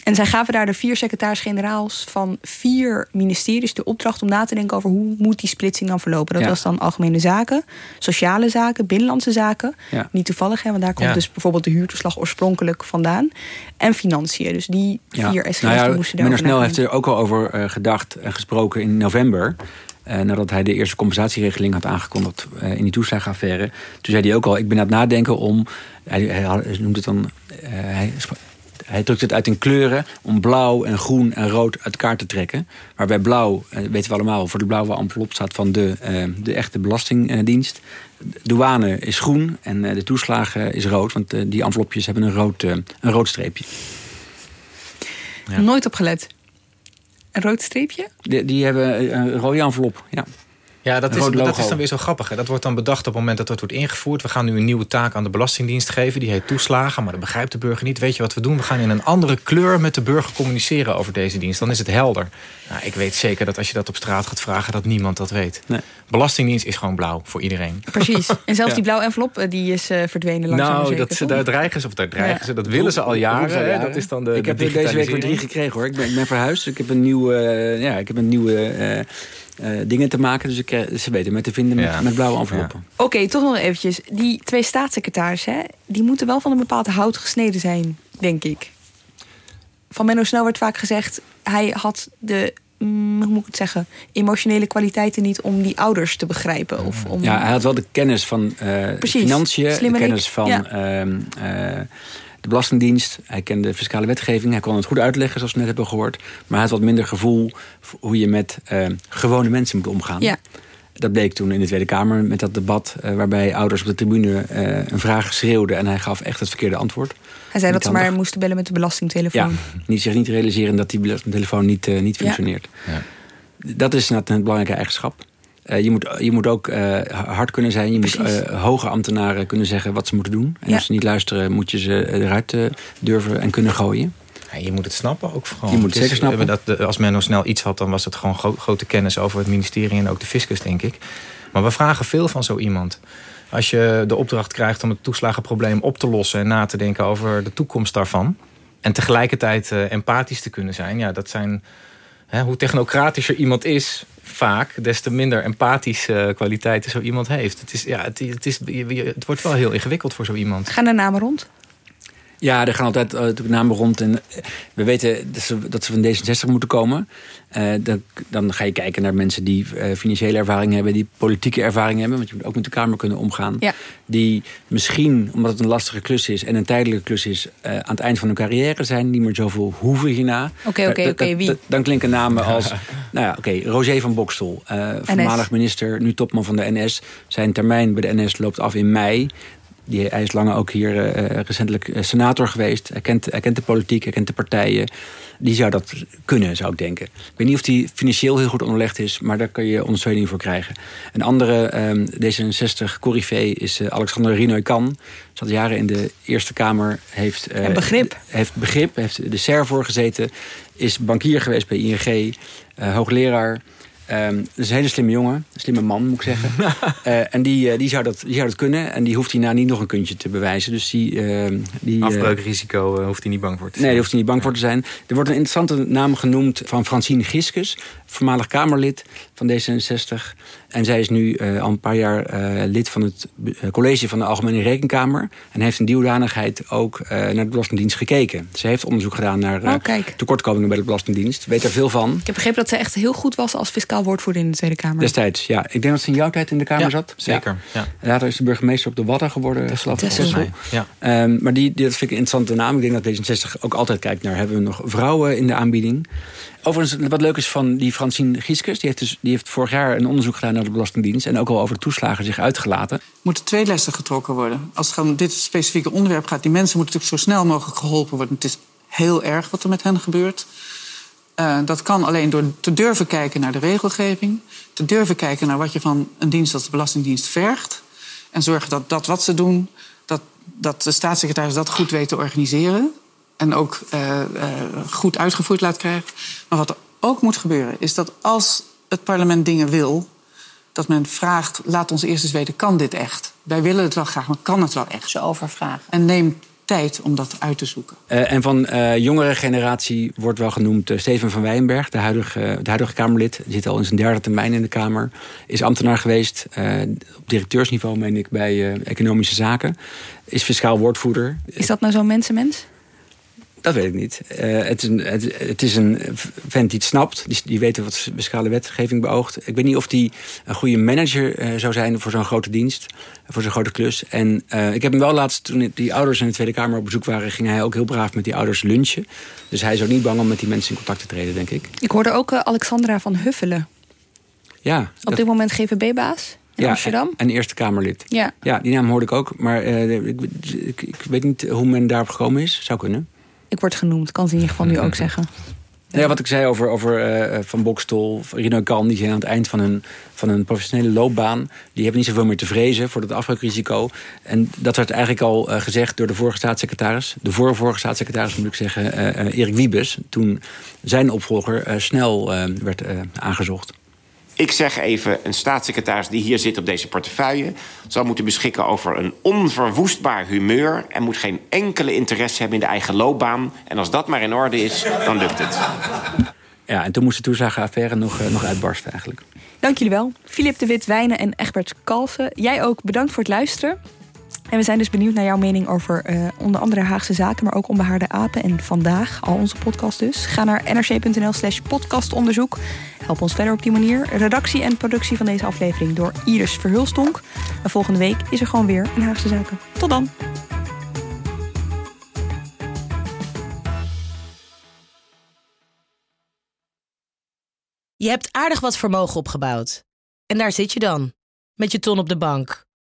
En zij gaven daar de vier secretaris-generaals van vier ministeries de opdracht om na te denken over hoe moet die splitsing dan verlopen. Dat
Ja.
was dan algemene zaken, sociale zaken, binnenlandse zaken.
Ja.
Niet toevallig, hè, want daar komt
Ja.
dus bijvoorbeeld de huurtoeslag oorspronkelijk vandaan. En financiën. Dus die vier SG's
nou
moesten daar
Meneer Snel heeft er ook al over eh, gedacht en gesproken in november. eh, nadat hij de eerste compensatieregeling had aangekondigd eh, in die toeslagenaffaire. Toen zei hij ook al, ik ben aan het nadenken om... Hij, hij, noemt het dan... hij, hij drukt het uit in kleuren om blauw en groen en rood uit elkaar te trekken. Waarbij blauw, eh, weten we allemaal, voor de blauwe envelop staat van de, eh, de echte belastingdienst. Douane is groen en eh, de toeslagen is rood. Want die envelopjes hebben een rood, een rood streepje.
Nooit opgelet. Een rood streepje?
Die, die hebben een rode envelop, ja.
Ja, dat is, dat is dan weer zo grappig. Hè? Dat wordt dan bedacht op het moment dat dat wordt ingevoerd. We gaan nu een nieuwe taak aan de Belastingdienst geven. Die heet toeslagen, maar dat begrijpt de burger niet. Weet je wat we doen? We gaan in een andere kleur met de burger communiceren over deze dienst. Dan is het helder. Nou, ik weet zeker dat als je dat op straat gaat vragen... dat niemand dat weet.
Nee.
Belastingdienst is gewoon blauw voor iedereen.
Precies. En zelfs
Ja.
die blauwe envelop eh, die is eh, verdwenen langzaam
Nou,
zeker,
dat, ze- daar dreigen ze, of daar dreigen
Ja.
ze, dat willen ze al jaren. hè. Dat is dan de,
ik
de
heb er deze week weer drie gekregen hoor. Ik ben, ik ben verhuisd. Ik heb een nieuwe, eh, ja, ik heb een nieuwe eh, eh, dingen te maken. Dus ik, eh, ze weten me te vinden met,
Ja.
met blauwe enveloppen.
Oké, toch nog eventjes. Die twee staatssecretarissen, hè, die moeten wel van een bepaald hout gesneden zijn, denk ik. Van Menno Snel werd vaak gezegd, hij had de, mm, hoe moet ik het zeggen, emotionele kwaliteiten niet om die ouders te begrijpen. Of om,
Ja, hij had wel de kennis van eh
Precies.
financiën, de kennis van
Ja.
ehm, eh, de Belastingdienst. Hij kende de fiscale wetgeving. Hij kon het goed uitleggen, zoals we net hebben gehoord. Maar hij had wat minder gevoel hoe je met uh, gewone mensen moet omgaan.
Ja.
Dat bleek toen in de Tweede Kamer met dat debat... Uh, waarbij ouders op de tribune uh, een vraag schreeuwden... en hij gaf echt het verkeerde antwoord.
Hij zei dat ze maar moesten bellen met de belastingtelefoon.
Ja, niet, zich niet realiseren dat die belastingtelefoon niet, uh, niet functioneert. Ja. Dat is een belangrijke eigenschap. Uh, je, moet, je moet ook uh, hard kunnen zijn. Je Precies. moet uh, hoge ambtenaren kunnen zeggen wat ze moeten doen. En ja. als ze niet luisteren, moet je ze eruit durven en kunnen gooien.
Ja, je moet het snappen ook vooral.
Je moet het zeker snappen.
Dat, als men nog snel iets had, dan was het gewoon gro grote kennis over het ministerie en ook de fiscus, denk ik. Maar we vragen veel van zo iemand. Als je de opdracht krijgt om het toeslagenprobleem op te lossen en na te denken over de toekomst daarvan. En tegelijkertijd empathisch te kunnen zijn. Ja, dat zijn. Hè, hoe technocratischer iemand is, vaak, des te minder empathische kwaliteiten zo iemand heeft. Het, is, ja, het, het, is, het wordt wel heel ingewikkeld voor zo iemand.
Gaan de namen rond?
Ja, er gaan altijd uh, namen rond. En we weten dat ze, dat ze van D66 moeten komen. Uh, dan, dan, ga je kijken naar mensen die uh, financiële ervaring hebben... die politieke ervaring hebben. Want je moet ook met de Kamer kunnen omgaan.
Ja.
Die misschien, omdat het een lastige klus is... en een tijdelijke klus is... aan het eind van hun carrière zijn. Niet meer zoveel hoeven hierna.
Oké, oké, oké. Wie?
Dan klinken namen als... nou ja, oké, Roger van Bokstel. voormalig minister, nu topman van de NS. Zijn termijn bij de NS loopt af in mei. Die, hij is lange ook hier uh, recentelijk senator geweest. Hij kent, hij kent de politiek, hij kent de partijen. Die zou dat kunnen, zou ik denken. Ik weet niet of die financieel heel goed onderlegd is... maar daar kun je ondersteuning voor krijgen. Een andere um, D66-corrivee is uh, Alexander Rinoy-Kan. Zat jaren in de Eerste Kamer. Heeft,
en begrip.
Heeft begrip, heeft de SER voor gezeten. Is bankier geweest bij ING. hoogleraar. Um, dat is een hele slimme jongen, een slimme man moet ik zeggen. uh, en die, uh, die, zou dat, die zou dat kunnen. En die hoeft hierna niet nog een kuntje te bewijzen. Dus die, uh, die,
Afbreukrisico hoeft hij niet bang voor te
zijn. Nee, daar hoeft hij niet bang voor te zijn. Er wordt een interessante naam genoemd van Francine Giskus. Voormalig Kamerlid van D66. En zij is nu uh, al een paar jaar uh, lid van het college van de Algemene Rekenkamer. En heeft in die hoedanigheid ook uh, naar de Belastingdienst gekeken. Ze heeft onderzoek gedaan naar
oh,
tekortkomingen bij de Belastingdienst. Weet er veel van.
Ik heb begrepen dat ze echt heel goed was als fiscaal woordvoerder in de Tweede Kamer.
Destijds, ja. Ik denk dat ze in jouw tijd in de Kamer
ja,
zat.
Zeker, ja.
ja. Later is de burgemeester op de Wadden geworden.
Volgens mij, ja.
Um, maar die, die, dat vind ik een interessante naam. Ik denk dat D66 ook altijd kijkt naar... hebben we nog vrouwen in de aanbieding? Overigens, wat leuk is van die Francine Gieskes... die heeft, dus, die heeft vorig jaar een onderzoek gedaan naar de Belastingdienst... en ook al over de toeslagen zich uitgelaten.
Moeten twee lessen getrokken worden. Als het om dit specifieke onderwerp gaat... die mensen moeten natuurlijk zo snel mogelijk geholpen worden. Het is heel erg wat er met hen gebeurt. Uh, dat kan alleen door te durven kijken naar de regelgeving... te durven kijken naar wat je van een dienst als de Belastingdienst vergt... en zorgen dat dat wat ze doen... dat, dat de staatssecretaris dat goed weet te organiseren en ook uh, uh, goed uitgevoerd laat krijgen. Maar wat er ook moet gebeuren, is dat als het parlement dingen wil, dat men vraagt: laat ons eerst eens weten, kan dit echt? Wij willen het wel graag, maar kan het wel echt?
Ze overvragen.
En neem tijd om dat uit te zoeken.
Uh, en van uh, jongere generatie wordt wel genoemd uh, Steven van Wijnberg, de huidige, de huidige Kamerlid. Zit al in zijn derde termijn in de Kamer. Is ambtenaar geweest, op directeursniveau meen ik, bij Economische Zaken. Is fiscaal woordvoerder.
Is dat nou zo'n mensenmens?
Dat weet ik niet. Uh, het, is een, het, het, is een vent die het snapt. Die, die weet wat fiscale wetgeving beoogt. Ik weet niet of hij een goede manager uh, zou zijn voor zo'n grote dienst. Voor zo'n grote klus. En uh, ik heb hem wel laatst, toen die ouders in de Tweede Kamer op bezoek waren... ging hij ook heel braaf met die ouders lunchen. Dus hij is ook niet bang om met die mensen in contact te treden, denk ik.
Ik hoorde ook Alexandra van Huffelen.
Ja.
Op dat... dit moment GVB-baas in
ja,
Amsterdam.
En, en Eerste Kamerlid.
Ja.
ja, die naam hoorde ik ook. Maar ik, ik, ik weet niet hoe men daarop gekomen is. Zou kunnen.
Ik word genoemd, kan ze in ieder geval nu ook zeggen.
Nou ja, wat ik zei over, over uh, Van Bokstol, Rino Kan... die zijn aan het eind van hun, van hun professionele loopbaan... die hebben niet zoveel meer te vrezen voor dat afbreukrisico. En dat werd eigenlijk al uh, gezegd door de vorige staatssecretaris... de vorige staatssecretaris moet ik zeggen, uh, Erik Wiebes... toen zijn opvolger snel werd aangezocht.
Ik zeg even, een staatssecretaris die hier zit op deze portefeuille... zal moeten beschikken over een onverwoestbaar humeur... en moet geen enkele interesse hebben in de eigen loopbaan. En als dat maar in orde is, dan lukt het.
Ja, en toen moest de toeslagenaffaire nog, uh, nog uitbarsten eigenlijk.
Dank jullie wel. Filip de Wit Wijnen en Egbert Kalsen. Jij ook bedankt voor het luisteren. En we zijn dus benieuwd naar jouw mening over eh, onder andere Haagse zaken, maar ook onbehaarde apen en vandaag, al onze podcast dus. Ga naar nrc.nl slash podcastonderzoek. Help ons verder op die manier. Redactie en productie van deze aflevering door Iris Verhulstonk. En volgende week is er gewoon weer een Haagse zaken. Tot dan!
Je hebt aardig wat vermogen opgebouwd. En daar zit je dan, met je ton op de bank.